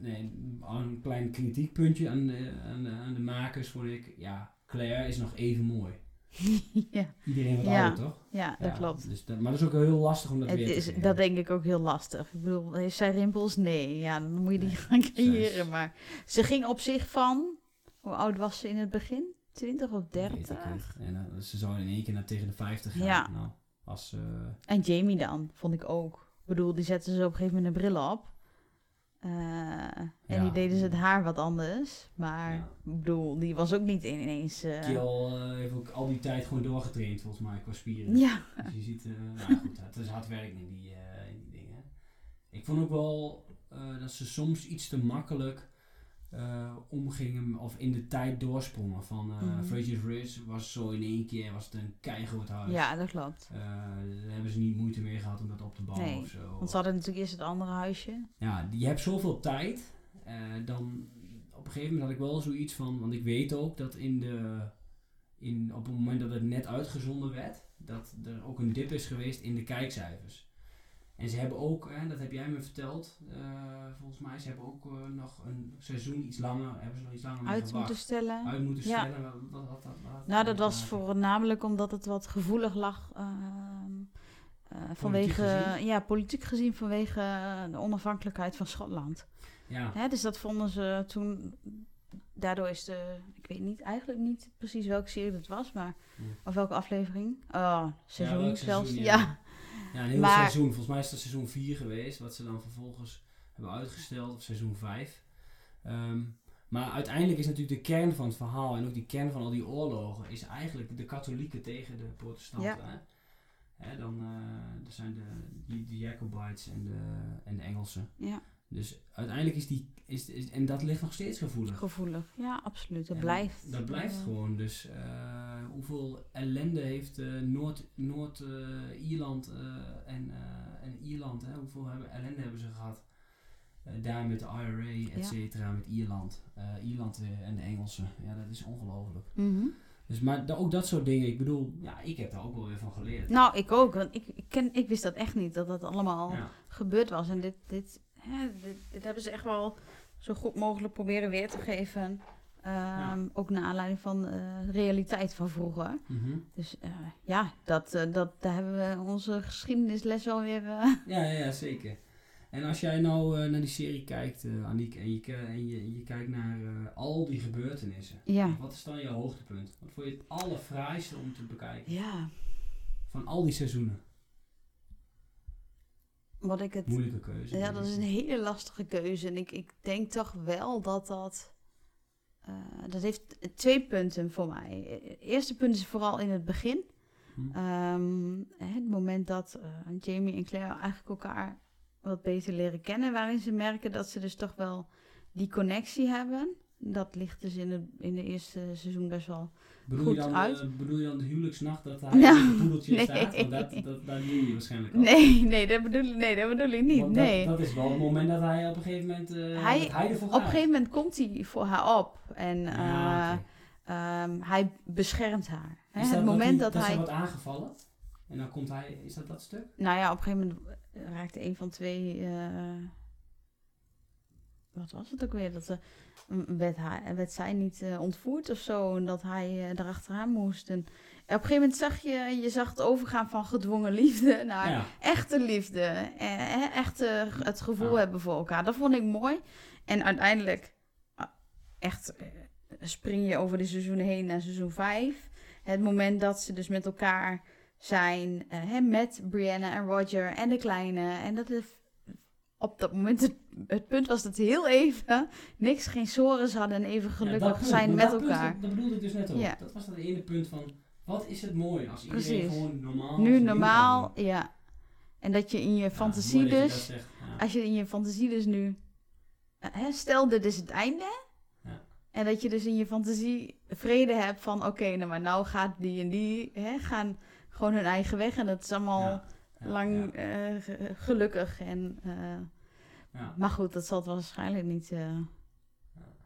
een klein kritiekpuntje aan de, aan, de, aan de makers vond ik, ja, Claire is nog even mooi. ja. Iedereen wat Ja. ouder, toch? ja, dat Ja, klopt. Dus dat, maar dat is ook heel lastig om dat Het weer te is, dat denk ik ook heel lastig. Ik bedoel, heeft zij rimpels? Nee, ja, dan moet je die gaan creëren. Maar ze ging op zich van, hoe oud was ze in het begin? 20 of Weet ik 30? niet. En eh, ze zou in één keer naar tegen de 50 gaan. Ja. Nou, als, eh, En Jamie dan, vond ik ook. Ik bedoel, die zetten ze op een gegeven moment een bril op. Eh, en Ja. die deden ze het haar wat anders. Maar Ja. ik bedoel, die was ook niet ineens... eh, Kill eh, heeft ook al die tijd gewoon doorgetraind volgens mij qua spieren. ja, Dus je ziet, nou goed, het is hard werken in die, in die dingen. Ik vond ook wel dat ze soms iets te makkelijk eh, omgingen of in de tijd doorsprongen. Van uh, Mhm. Fraser's Ridge was zo in één keer was het een keigroot huis. Ja, dat klopt. Eh, daar hebben ze niet moeite mee gehad om dat op te bouwen Nee, of zo. Want ze hadden natuurlijk eerst het andere huisje. Ja, je hebt zoveel tijd. eh, dan op een gegeven moment had ik wel zoiets van, want ik weet ook dat in de, in, op het moment dat het net uitgezonden werd, dat er ook een dip is geweest in de kijkcijfers. En ze hebben ook, hè, dat heb jij me verteld, eh, volgens mij, ze hebben ook eh, nog een seizoen iets langer, hebben ze nog iets langer Uit moeten stellen. Uit moeten Ja. stellen. Wat, wat, wat, Nou, dat was voornamelijk omdat het wat gevoelig lag. ehm, eh, vanwege, gezien? ja, politiek gezien vanwege de onafhankelijkheid van Schotland. Ja, Hè, dus dat vonden ze toen. Daardoor is de. Ik weet niet, eigenlijk niet precies welke serie het was, maar. Of welke aflevering. Oh, seizoen zelfs. seizoen, ja. Ja. een heel Maar- seizoen. Volgens mij is dat seizoen 4 geweest, wat ze dan vervolgens hebben uitgesteld, of seizoen 5. Ehm, maar uiteindelijk is natuurlijk de kern van het verhaal en ook die kern van al die oorlogen, is eigenlijk de katholieken tegen de protestanten. Ja. Hè? Hè, dan eh, er zijn de, die, de Jacobites en de, en de Engelsen. ja, Dus uiteindelijk is die, is, is, en dat ligt nog steeds gevoelig. gevoelig. Ja, absoluut. Dat En blijft. Dat blijft gewoon. Dus eh, hoeveel ellende heeft Noord- Noord-Ierland eh, en, en Ierland, hè? hoeveel hebben, ellende hebben ze gehad? Eh, daar met de IRA, et Ja. cetera, met Ierland. Ierland en de Engelsen. Ja, dat is ongelooflijk. mhm. Dus, maar ook dat soort dingen, ik bedoel, ja, ik heb daar ook wel weer van geleerd. Nou, ik ook. Want ik, ik, ken, ik wist dat echt niet, dat dat allemaal Ja. gebeurd was. En dit, dit, hè, dit, dit hebben ze echt wel zo goed mogelijk proberen weer te geven. Ehm, Ook naar aanleiding van de realiteit van vroeger. Mhm. Dus eh, ja, dat, eh, dat, daar hebben we onze geschiedenisles wel weer... eh, Ja, ja, ja, zeker. En als jij nou naar die serie kijkt, Aniek, en je, en je, je kijkt naar al die gebeurtenissen. ja. Wat is dan je hoogtepunt? Wat vond je het allerfraaiste om te bekijken? ja, Van al die seizoenen. Wat ik het... Moeilijke keuze. Ja, dat is een hele lastige keuze. En ik, ik denk toch wel dat dat... eh, dat heeft twee punten voor mij. Het eerste punt is vooral in het begin. Hm. Ehm, het moment dat eh, Jamie en Claire eigenlijk elkaar wat beter leren kennen, waarin ze merken dat ze dus toch wel die connectie hebben. Dat ligt dus in het in de eerste seizoen best wel. bedoel, goed je dan, uit. eh, bedoel je dan de huwelijksnacht dat hij Nou, in het poedeltje nee. staat? Want dat, dat, dat doe je waarschijnlijk al. Nee, nee, dat bedoel, ik- nee, dat bedoel ik niet. Want nee. dat is wel het moment dat hij op een gegeven moment eh Hij- hij ervoor Op een gegeven moment komt hij voor haar op en Ja, eh, ehm, hij beschermt haar. Hè, Is het dat moment hij, dat, hij. ze wordt aangevallen? En dan komt hij, is dat dat stuk? Nou ja, op een gegeven moment raakte een van twee. Wat was het ook weer? Dat ze, werd, hij, werd zij niet eh, ontvoerd of zo. En dat hij eh erachteraan moest. En op een gegeven moment zag je, je zag het overgaan van gedwongen liefde naar ja. echte liefde. Eh, echt eh, het gevoel Ja. hebben voor elkaar. Dat vond ik mooi. En uiteindelijk, ah, echt, eh, spring je over de seizoenen heen naar seizoen 5. Het moment dat ze dus met elkaar zijn, eh, hè, met Brianna en Roger en de kleine. En dat is op dat moment het, het punt was dat heel even niks, geen sores hadden en even gelukkig punt, zijn met dat elkaar. dat, dat bedoelde ik dus net ook. Ja. Dat was dat ene punt van, wat is het mooi als iedereen Precies. gewoon normaal nu normaal, ja. En dat je in je Ja, fantasie je dus, zegt, als je in je fantasie dus nu, hè, stel dit is het einde. Ja. En dat je dus in je fantasie vrede hebt van, oké, nou maar nou gaat die en die, hè, gaan gewoon hun eigen weg. En dat is allemaal lang eh, ge- gelukkig. En, eh, ja. maar goed, dat zal het waarschijnlijk niet, eh,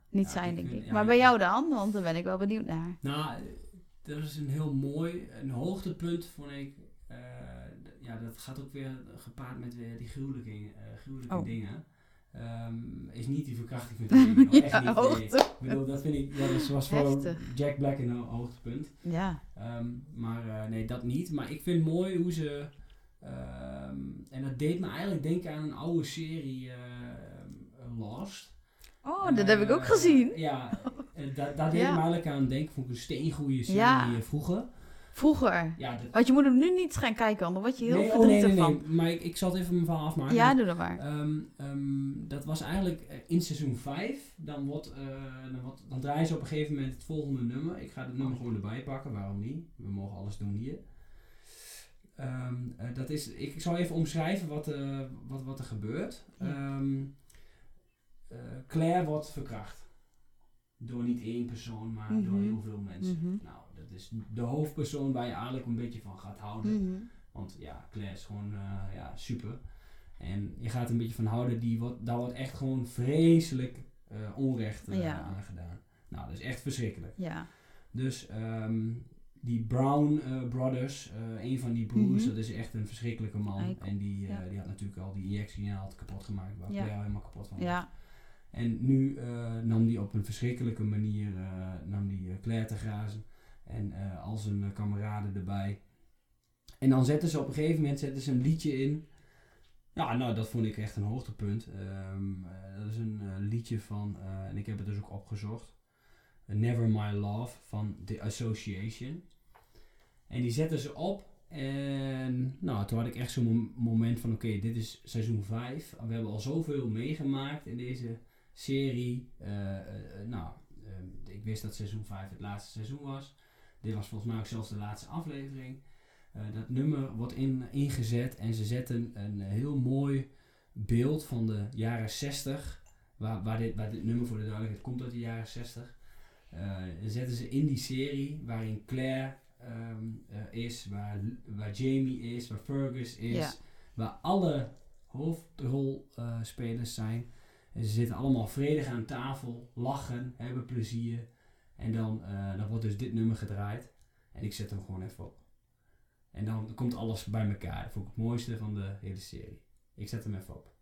niet zijn, denk ik. maar bij jou dan? Want daar ben ik wel benieuwd naar. Nou, dat is een heel mooi, een hoogtepunt vond ik. ja, dat gaat ook weer gepaard met weer die gruwelijke, gruwelijke Oh. dingen. Ehm, is niet die verkrachting met echt ja, niet. nee. hoogte. Ik bedoel, dat vind ik, ja, dat was voor. Jack Black een ho- hoogtepunt. Ja, Ehm, maar nee, dat niet. Maar ik vind mooi hoe ze. Ehm, en dat deed me eigenlijk denken aan een oude serie eh, Lost. oh, dat heb ik ook Eh, gezien. Ja, eh, da- daar deed Ja. me eigenlijk aan denken. Vond ik een steengoeie serie Ja. eh, vroeger. Vroeger. Ja, dat, Want je moet hem nu niet gaan kijken, anders word je heel nee, oh, nee, verdrietig nee, nee. van. Maar ik, ik zal het even mijn verhaal afmaken. Ja, doe dat maar. Ehm, ehm, dat was eigenlijk eh, in seizoen 5. Dan, wordt, eh, dan, wordt, dan draaien ze op een gegeven moment het volgende nummer. Ik ga het nummer gewoon erbij pakken, waarom niet? We mogen alles doen hier. Ehm, eh, dat is, ik, ik zal even omschrijven wat, eh, wat, wat er gebeurt. Ja. Ehm, eh, Claire wordt verkracht. door niet één persoon, maar Mhm. door heel veel mensen. Mhm. Nou, dat is de hoofdpersoon waar je eigenlijk een beetje van gaat houden. Mhm. Want ja, Claire is gewoon ja, super. En je gaat er een beetje van houden, die wordt, daar wordt echt gewoon vreselijk onrecht Ja. aan gedaan. Nou, dat is echt verschrikkelijk. Ja. Dus ehm, die Brown eh, Brothers, eh, een van die broers, Mhm. dat is echt een verschrikkelijke man. Eikel, En die, eh, ja. die had natuurlijk al die injectie had kapot gemaakt, waar Ja. Helemaal kapot van was. Ja. En nu nam die op een verschrikkelijke manier nam die, Claire te grazen. En al zijn kameraden erbij. En dan zetten ze op een gegeven moment zetten ze een liedje in. Ja, nou, dat vond ik echt een hoogtepunt. Ehm, eh, dat is een liedje van, en ik heb het dus ook opgezocht. Never My Love van The Association. En die zetten ze op. En nou, toen had ik echt zo'n mom- moment van: oké, dit is seizoen 5. We hebben al zoveel meegemaakt in deze serie. Eh, eh, eh, nou, ik wist dat seizoen 5 het laatste seizoen was. Dit was volgens mij ook zelfs de laatste aflevering. Dat nummer wordt in, ingezet en ze zetten een heel mooi beeld van de jaren 60. Waar, waar, dit, waar dit nummer voor de duidelijkheid komt uit de jaren 60. Eh, zetten ze in die serie waarin Claire ehm, eh, is, waar, waar Jamie is, waar Fergus is, Ja. waar alle hoofdrolspelers zijn. En ze zitten allemaal vredig aan tafel, lachen, hebben plezier. En dan, eh, dan wordt dus dit nummer gedraaid. En ik zet hem gewoon even op. En dan komt alles bij elkaar. Dat vond ik het mooiste van de hele serie. Ik zet hem even op.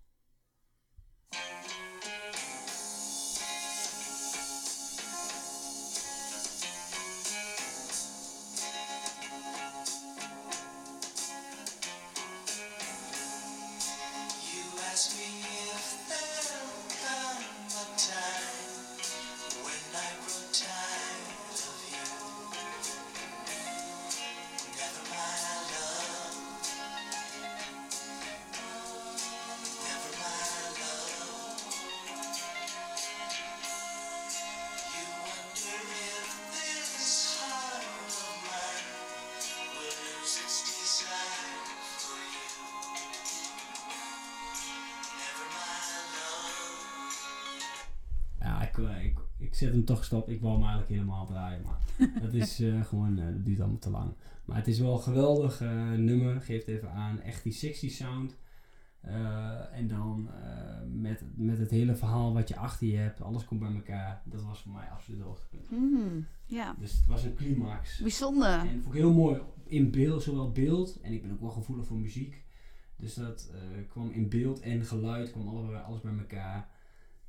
Ik wou hem eigenlijk helemaal draaien. Maar dat is eh, gewoon, eh, dat duurt allemaal te lang. Maar het is wel een geweldig eh, nummer. Geeft even aan. Echt die 60 sound. En dan met, met het hele verhaal wat je achter je hebt. Alles komt bij elkaar. Dat was voor mij absoluut het hoogtepunt. Ja. Dus het was een climax. Bijzonder. En dat vond ik heel mooi in beeld, zowel beeld, en ik ben ook wel gevoelig voor muziek. Dus dat kwam in beeld en geluid, kwam allebei, alles bij elkaar.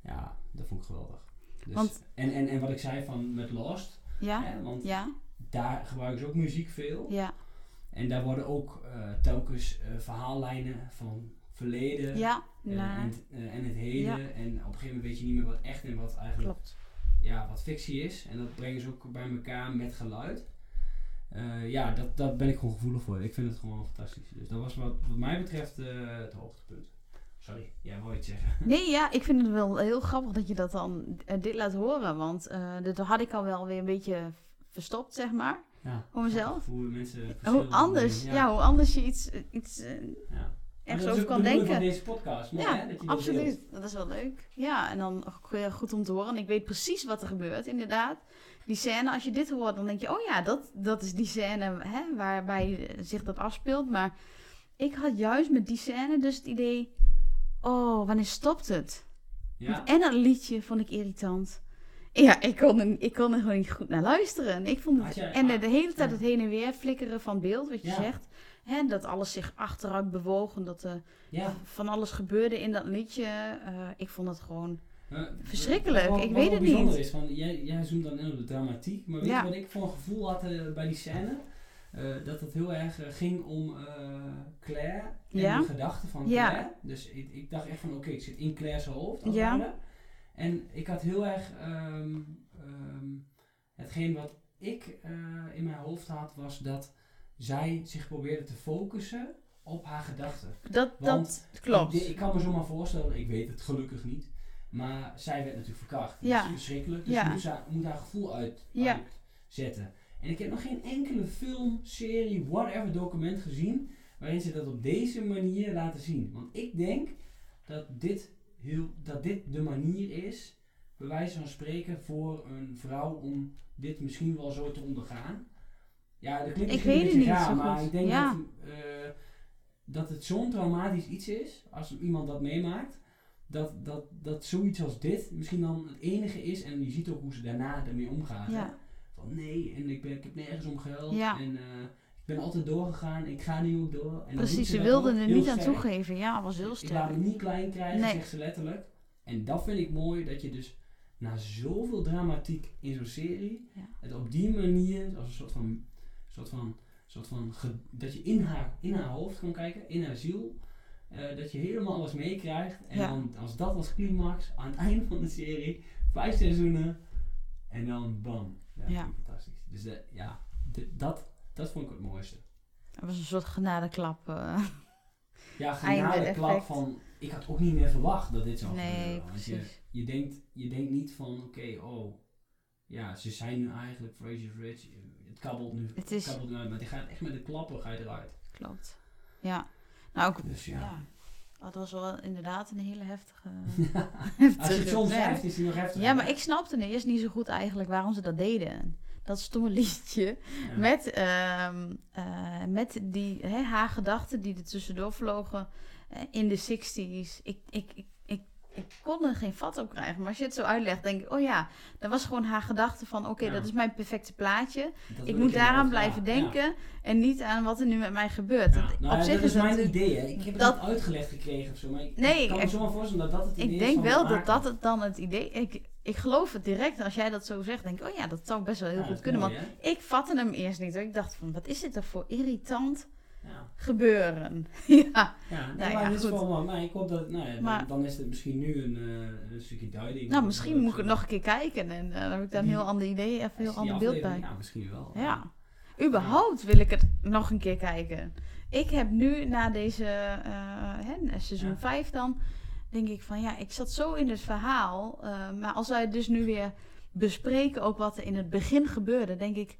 Ja, dat vond ik geweldig. Dus, Want- en, en, en wat ik zei van met Lost, Ja. hè, want Ja. daar gebruiken ze ook muziek veel. Ja. En daar worden ook eh, telkens eh, verhaallijnen van verleden Ja. en, en, eh, en het heden. Ja. En op een gegeven moment weet je niet meer wat echt en wat eigenlijk klopt. ja, wat fictie is. En dat brengen ze ook bij elkaar met geluid. Ja, dat, dat ben ik gewoon gevoelig voor. Ik vind het gewoon fantastisch. Dus dat was wat, wat mij betreft het hoogtepunt. Sorry, jij wou iets zeggen. Nee, ja, ik vind het wel heel grappig dat je dat dan eh, dit laat horen. Want eh dit had ik al wel weer een beetje verstopt, zeg maar. Ja, Voor mezelf? Hoe mensen Hoe anders, ja. hoe anders je iets, eh, iets ja. ergens dat over kan denken. van deze podcast. Mooi, ja, hè? Dat je dat absoluut. deelt. Dat is wel leuk. Ja, en dan goed om te horen. En ik weet precies wat er gebeurt, inderdaad. Die scène, als je dit hoort, dan denk je... Oh ja, dat, dat is die scène hè, waarbij zich dat afspeelt. Maar ik had juist met die scène dus het idee... Oh, wanneer stopt het? Ja, En dat liedje vond ik irritant. Ja, ik kon, er, ik kon er gewoon niet goed naar luisteren. Ik vond het, en de, de hele tijd het heen en weer flikkeren van beeld, wat je Ja. zegt. Hè, dat alles zich achteruit bewoog en dat er ja. van alles gebeurde in dat liedje. Eh, ik vond het gewoon... Eh, Verschrikkelijk, wat- ik wat weet het bijzonder niet. Is, van, jij, jij zoomt dan in op de dramatiek, maar weet Ja. je wat ik voor een gevoel had eh, bij die scène? Eh, dat het heel erg eh, ging om eh, Claire en Ja. de gedachten van Ja. Claire. Dus ik, ik dacht echt van oké, ik zit in Claire's hoofd. Ja. En ik had heel erg ehm, ehm, hetgeen wat ik in mijn hoofd had, was dat zij zich probeerde te focussen op haar gedachten. Dat, Want dat klopt. Ik, ik kan me zomaar voorstellen, ik weet het gelukkig niet. Maar zij werd natuurlijk verkracht. Dat is verschrikkelijk. Dus Ja. moet, haar- moet haar gevoel uit, uitzetten. En ik heb nog geen enkele film, serie, whatever document gezien waarin ze dat op deze manier laten zien. Want ik denk dat dit, heel, dat dit de manier is bij wijze van spreken, voor een vrouw om dit misschien wel zo te ondergaan? Ja, dat klinkt Ik weet het niet raar, maar goed. ik denk Ja. dat, eh, dat het zo'n traumatisch iets is, als iemand dat meemaakt, dat, dat, dat zoiets als dit misschien dan het enige is en je ziet ook hoe ze daarna ermee omgaan. Ja. Van nee, en ik, ben, ik heb nergens om geld Ja. en eh, ik ben altijd doorgegaan, ik ga nu ook door. En Precies, ze wilden er niet aan sterk. toegeven. Ja, was heel Ik laat me sterk. niet klein krijgen, Nee. zegt ze letterlijk. En dat vind ik mooi, dat je dus na zoveel dramatiek in zo'n serie, Ja. het op die manier, als een soort van, soort van, soort van ge- dat je in haar, in haar hoofd kan kijken, in haar ziel, eh, dat je helemaal alles meekrijgt. En Ja. dan, als dat als climax, aan het einde van de serie, vijf seizoenen, en dan bam. Ja, fantastisch. Dus de, ja, de- dat, dat vond ik het mooiste. Dat was een soort genadeklap. eh. Ja, Einde genade klap effect. van, ik had ook niet meer verwacht dat dit zou Nee, gebeuren. Want je, precies. je, denkt, je denkt niet van, oké, oh, ja, ze zijn nu eigenlijk Fraser Rich, het kabbelt nu, Het is- kabbelt nu uit, maar die gaat echt met de klappen ga je eruit. Klopt. Ja. Nou, ook, Dus ja, ja. Dat was wel inderdaad een hele heftige... als je het soms schrijft is die nog heftig. Ja, maar ik snapte eerst niet zo goed eigenlijk waarom ze dat deden. Dat stomme liedje. Ja. Met, ehm, eh, met die, hè, haar gedachten die er tussendoor vlogen eh, in de 60s. Ik, ik, ik, ik, ik kon er geen vat op krijgen. Maar als je het zo uitlegt, denk ik, oh ja, dat was gewoon haar gedachte van, oké, Ja. dat is mijn perfecte plaatje. Dat ik moet daaraan blijven ja. denken en niet aan wat er nu met mij gebeurt. Ja. Dat- Nou, op ja, zich dat is dat mijn idee, hè. Ik heb het dat- niet uitgelegd gekregen of zo, maar ik, Nee, ik kan me ik- zo maar voorstellen dat dat het idee Ik is denk van wel dat dat het dan het idee... Ik, ik geloof het direct. Als jij dat zo zegt, denk ik... Oh ja, dat zou best wel heel Ja, goed kunnen. mooi, Want hè? ik vatte hem eerst niet. Hoor. Ik dacht van, wat is dit er voor irritant Ja. gebeuren? ja, Ja, nee, Nou maar dit wel, maar, maar ik hoop dat, nou ja, dan, Maar- dan is het misschien nu een, eh, een stukje duiding. nou misschien moet ik het nog een keer kijken. En eh, dan heb ik daar een heel ander idee, even een heel ander beeld bij. Ja, misschien wel. Ja. Überhaupt wil ik het nog een keer kijken. Ik heb nu na deze eh, hè, seizoen Ja. 5 dan, denk ik van ja, ik zat zo in het verhaal. eh, maar als wij dus nu weer bespreken ook wat er in het begin gebeurde, denk ik,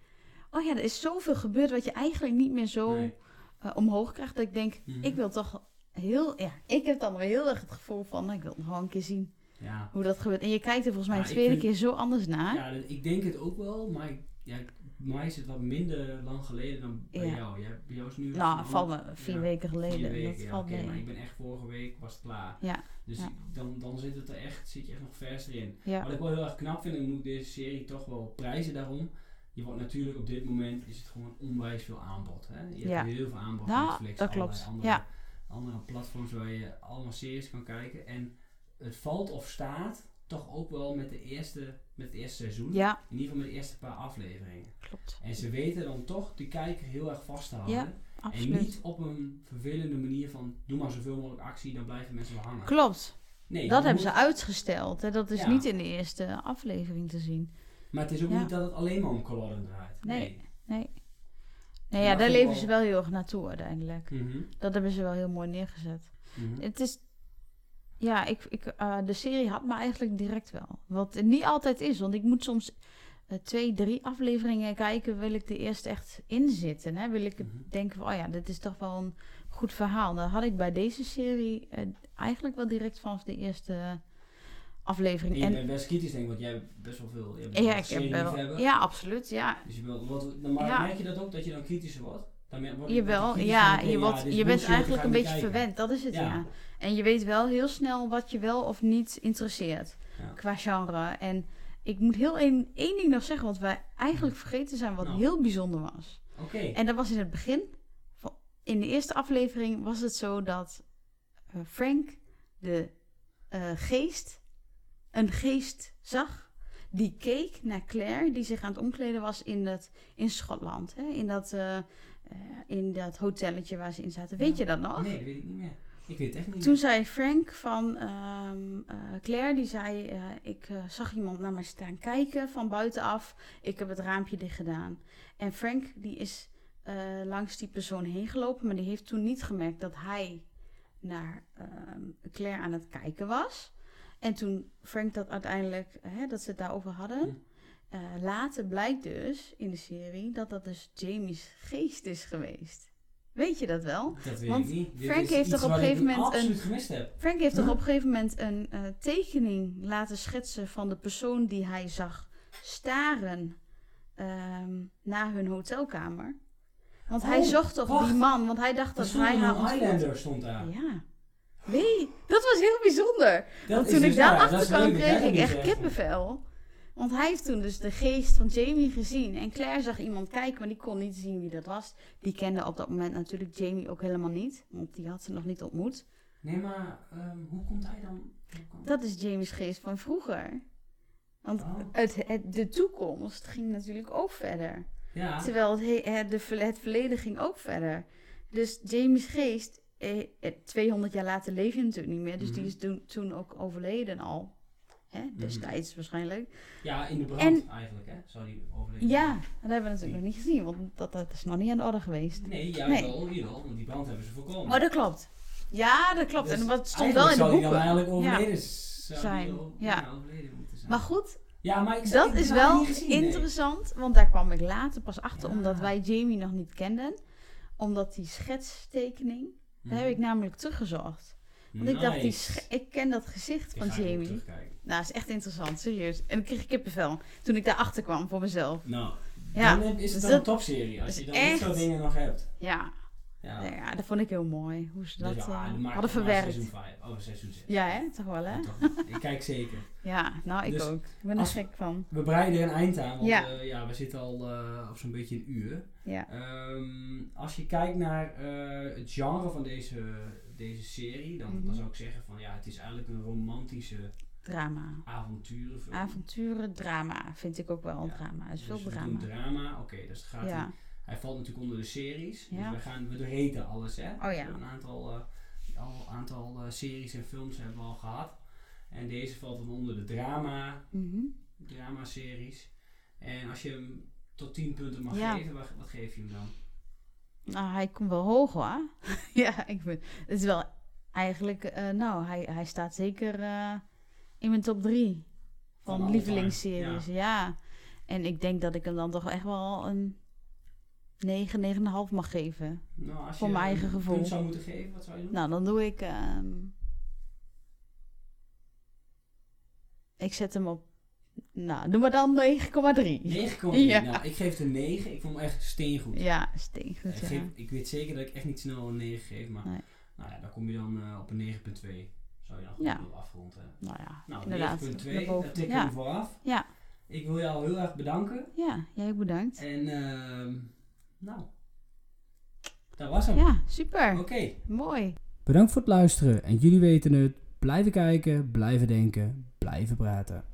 oh ja, er is zoveel gebeurd wat je eigenlijk niet meer zo Nee. Eh, omhoog krijgt. Dat ik denk, Mhm. ik wil toch heel, ja, ik heb dan weer heel erg het gevoel van, ik wil nog wel een keer zien Ja, hoe dat gebeurt. En je kijkt er volgens mij Ja, de tweede vind- keer zo anders naar. ja, ik denk het ook wel, maar ik, ja, bij mij is het wat minder lang geleden dan bij Ja. jou. Jij, bij jou is nu nou, valt me vier weken geleden. vier weken, dat valt maar ik ben echt vorige week was het klaar. Ja, Dus dan, dan zit het er echt, zit je echt nog verster in. ja. Wat ik wel heel erg knap vind, en ik moet deze serie toch wel prijzen daarom. Je wordt natuurlijk op dit moment is het gewoon onwijs veel aanbod. Hè? Je hebt heel veel aanbod Nou, op Netflix, dat klopt. Andere, Ja. andere platforms waar je allemaal series kan kijken. En het valt of staat toch ook wel met, de eerste, met het eerste seizoen. ja, In ieder geval met de eerste paar afleveringen. klopt. En ze weten dan toch de kijker heel erg vast te houden. Ja, en niet op een vervelende manier van doe maar zoveel mogelijk actie, dan blijven mensen wel hangen. Klopt. Nee, dat hebben moet- ze uitgesteld. Hè? Dat is Ja. niet in de eerste aflevering te zien. Maar het is ook Ja. niet dat het alleen maar om Culloden draait. Nee. Nee. Nee, ja, daar leven ze wel heel erg naartoe uiteindelijk. Mhm, Dat hebben ze wel heel mooi neergezet. mhm. Het is... Ja, ik, ik, eh, de serie had me eigenlijk direct wel. Wat het niet altijd is, want ik moet soms eh, twee, drie afleveringen kijken. Wil ik de eerste echt inzitten. Hè? Wil ik Mhm. denken van, oh ja, dit is toch wel een goed verhaal. Dat had ik bij deze serie eh, eigenlijk wel direct vanaf de eerste aflevering. En je En, bent best kritisch denk ik, want jij hebt best wel veel. Je ja, wel ik heb serieliefhebber. wel, ja, absoluut. Ja, Dus je wil, wat, maar Ja. merk je dat ook, dat je dan kritischer wordt? Dan word je- Jawel, kritisch ja, je, wordt, je bent eigenlijk een beetje kijken. verwend. Dat is het, ja. Ja. En je weet wel heel snel wat je wel of niet interesseert qua genre. En ik moet heel één, één ding nog zeggen, wat wij eigenlijk vergeten zijn, wat Nou. heel bijzonder was. Oké. En dat was in het begin. In de eerste aflevering was het zo dat eh, Frank de eh, geest, een geest zag. Die keek naar Claire, die zich aan het omkleden was in, dat, in Schotland. Hè? In, dat, eh, in dat hotelletje waar ze in zaten. Weet je dat nog? Nee, dat weet ik niet meer. Ik weet het echt niet Toen meer. zei Frank van ehm, eh, Claire, die zei: Ik zag iemand naar mij staan kijken van buitenaf. Ik heb het raampje dicht gedaan. En Frank, die is langs die persoon heen gelopen, maar die heeft toen niet gemerkt dat hij naar ehm, Claire aan het kijken was. En toen Frank dat uiteindelijk, hè, dat ze het daarover hadden. Eh, later blijkt dus in de serie dat dat dus Jamie's geest is geweest. Weet je dat wel? Dat weet Want ik niet. Frank heeft toch op een gegeven moment een-. Frank heeft toch op een gegeven moment een tekening laten schetsen van de persoon die hij zag staren ehm, naar hun hotelkamer. Want hij Oh, zocht toch die man, want hij dacht Dat dat hij haar een. Highlander stond daar. Ja. Nee, dat was heel bijzonder. Dat Want toen dus- ik daar achter kwam, kreeg ik echt kippenvel. Want hij heeft toen dus de geest van Jamie gezien. En Claire zag iemand kijken, maar die kon niet zien wie dat was. Die kende op dat moment natuurlijk Jamie ook helemaal niet. Want die had ze nog niet ontmoet. Nee, maar ehm, hoe komt hij dan? komt- Dat is Jamie's geest van vroeger. Want Oh. het, het, de toekomst ging natuurlijk ook verder. Ja, Terwijl het, he- het, de, ver- het verleden ging ook verder. Dus Jamie's geest, 200 jaar later leef je natuurlijk niet meer. Dus die Mhm. is toen, toen ook overleden al. Hè, destijds waarschijnlijk. ja, in de brand En- eigenlijk, hè? Zou die overleven? Ja, dat hebben we natuurlijk nog niet gezien. Want dat, dat is nog niet aan de orde geweest. Nee, ja, Nee. wel, jawel, want die brand hebben ze voorkomen. Oh, dat klopt. Ja, dat klopt. Dus en wat stond wel in de eigenlijk zou die dan boeken. eigenlijk Ja. overleden zou Zijn, al- ja. overleden moeten zijn. Maar goed, ja, maar ik, dat ik is wel nee. interessant. Want daar kwam ik later pas achter. Ja. Omdat wij Jamie nog niet kenden. Omdat die schetstekening, daar heb ik namelijk teruggezocht. Want ik dacht, die ik ken dat gezicht Ik van Jamie. Nou, is echt interessant, serieus. En ik kreeg kippenvel toen ik daarachter kwam voor mezelf. Nou, Ja, dan is het dus dan een topserie. Als je dan dit echt- soort dingen nog hebt. Ja, Ja. dat vond ik heel mooi. Hoe ze dat Dus ja, eh, hadden verwerkt. Seizoen 5. Oh, seizoen 6. Ja, hè? Toch wel, hè? Ik kijk zeker. Ja, nou, ik Dus ook. Ik ben er gek van. We breiden een eind aan, want Ja. ja, we zitten al eh, op zo'n beetje een uur. Ja. Ehm, als je kijkt naar eh, het genre van deze, deze serie, dan, Mhm. dan zou ik zeggen van ja, het is eigenlijk een romantische Drama. avonturenfilm. Avonturen, drama. Vind ik ook wel een drama. Er is Dus veel we drama. doen drama, oké, dus gaat. Hij valt natuurlijk onder de series. Ja. Dus we gaan, we doorheten alles hè. Oh ja. We hebben een aantal, eh, al, aantal eh, series en films hebben we al gehad. En deze valt dan onder de drama, Mhm. drama-series. En als je hem tot 10 punten mag Ja. geven, wat, wat geef je hem dan? Nou, hij komt wel hoog hoor. ja, ik vind het is wel eigenlijk, eh, nou, hij, hij staat zeker in mijn top 3 Van van lievelingsseries. Ja. En ik denk dat ik hem dan toch echt wel een 9, 9,5 mag geven. Nou, als Voor je mijn eigen een gevoel. punt zou moeten geven, wat zou je doen? Nou, dan doe ik. ehm, ik zet hem op. Nou, doe maar dan 9,3. 9,3. Ja. Nou, ik geef het een 9. Ik vond hem echt steengoed. Ja, steengoed. ik, Ja. geef, ik weet zeker dat ik echt niet snel een 9 geef, maar Nee. nou ja, dan kom je dan eh, op een 9,2. Zou je dan goed Ja. afronden. Nou ja, Nou, inderdaad. 9,2, daarboven. daar tikken we ja. hem vooraf. Ja. Ik wil jou heel erg bedanken. ja, jij ook bedankt. En ehm nou, dat was hem. Ja, super. Oké. Mooi. Bedankt voor het luisteren en jullie weten het. Blijven kijken, blijven denken, blijven praten.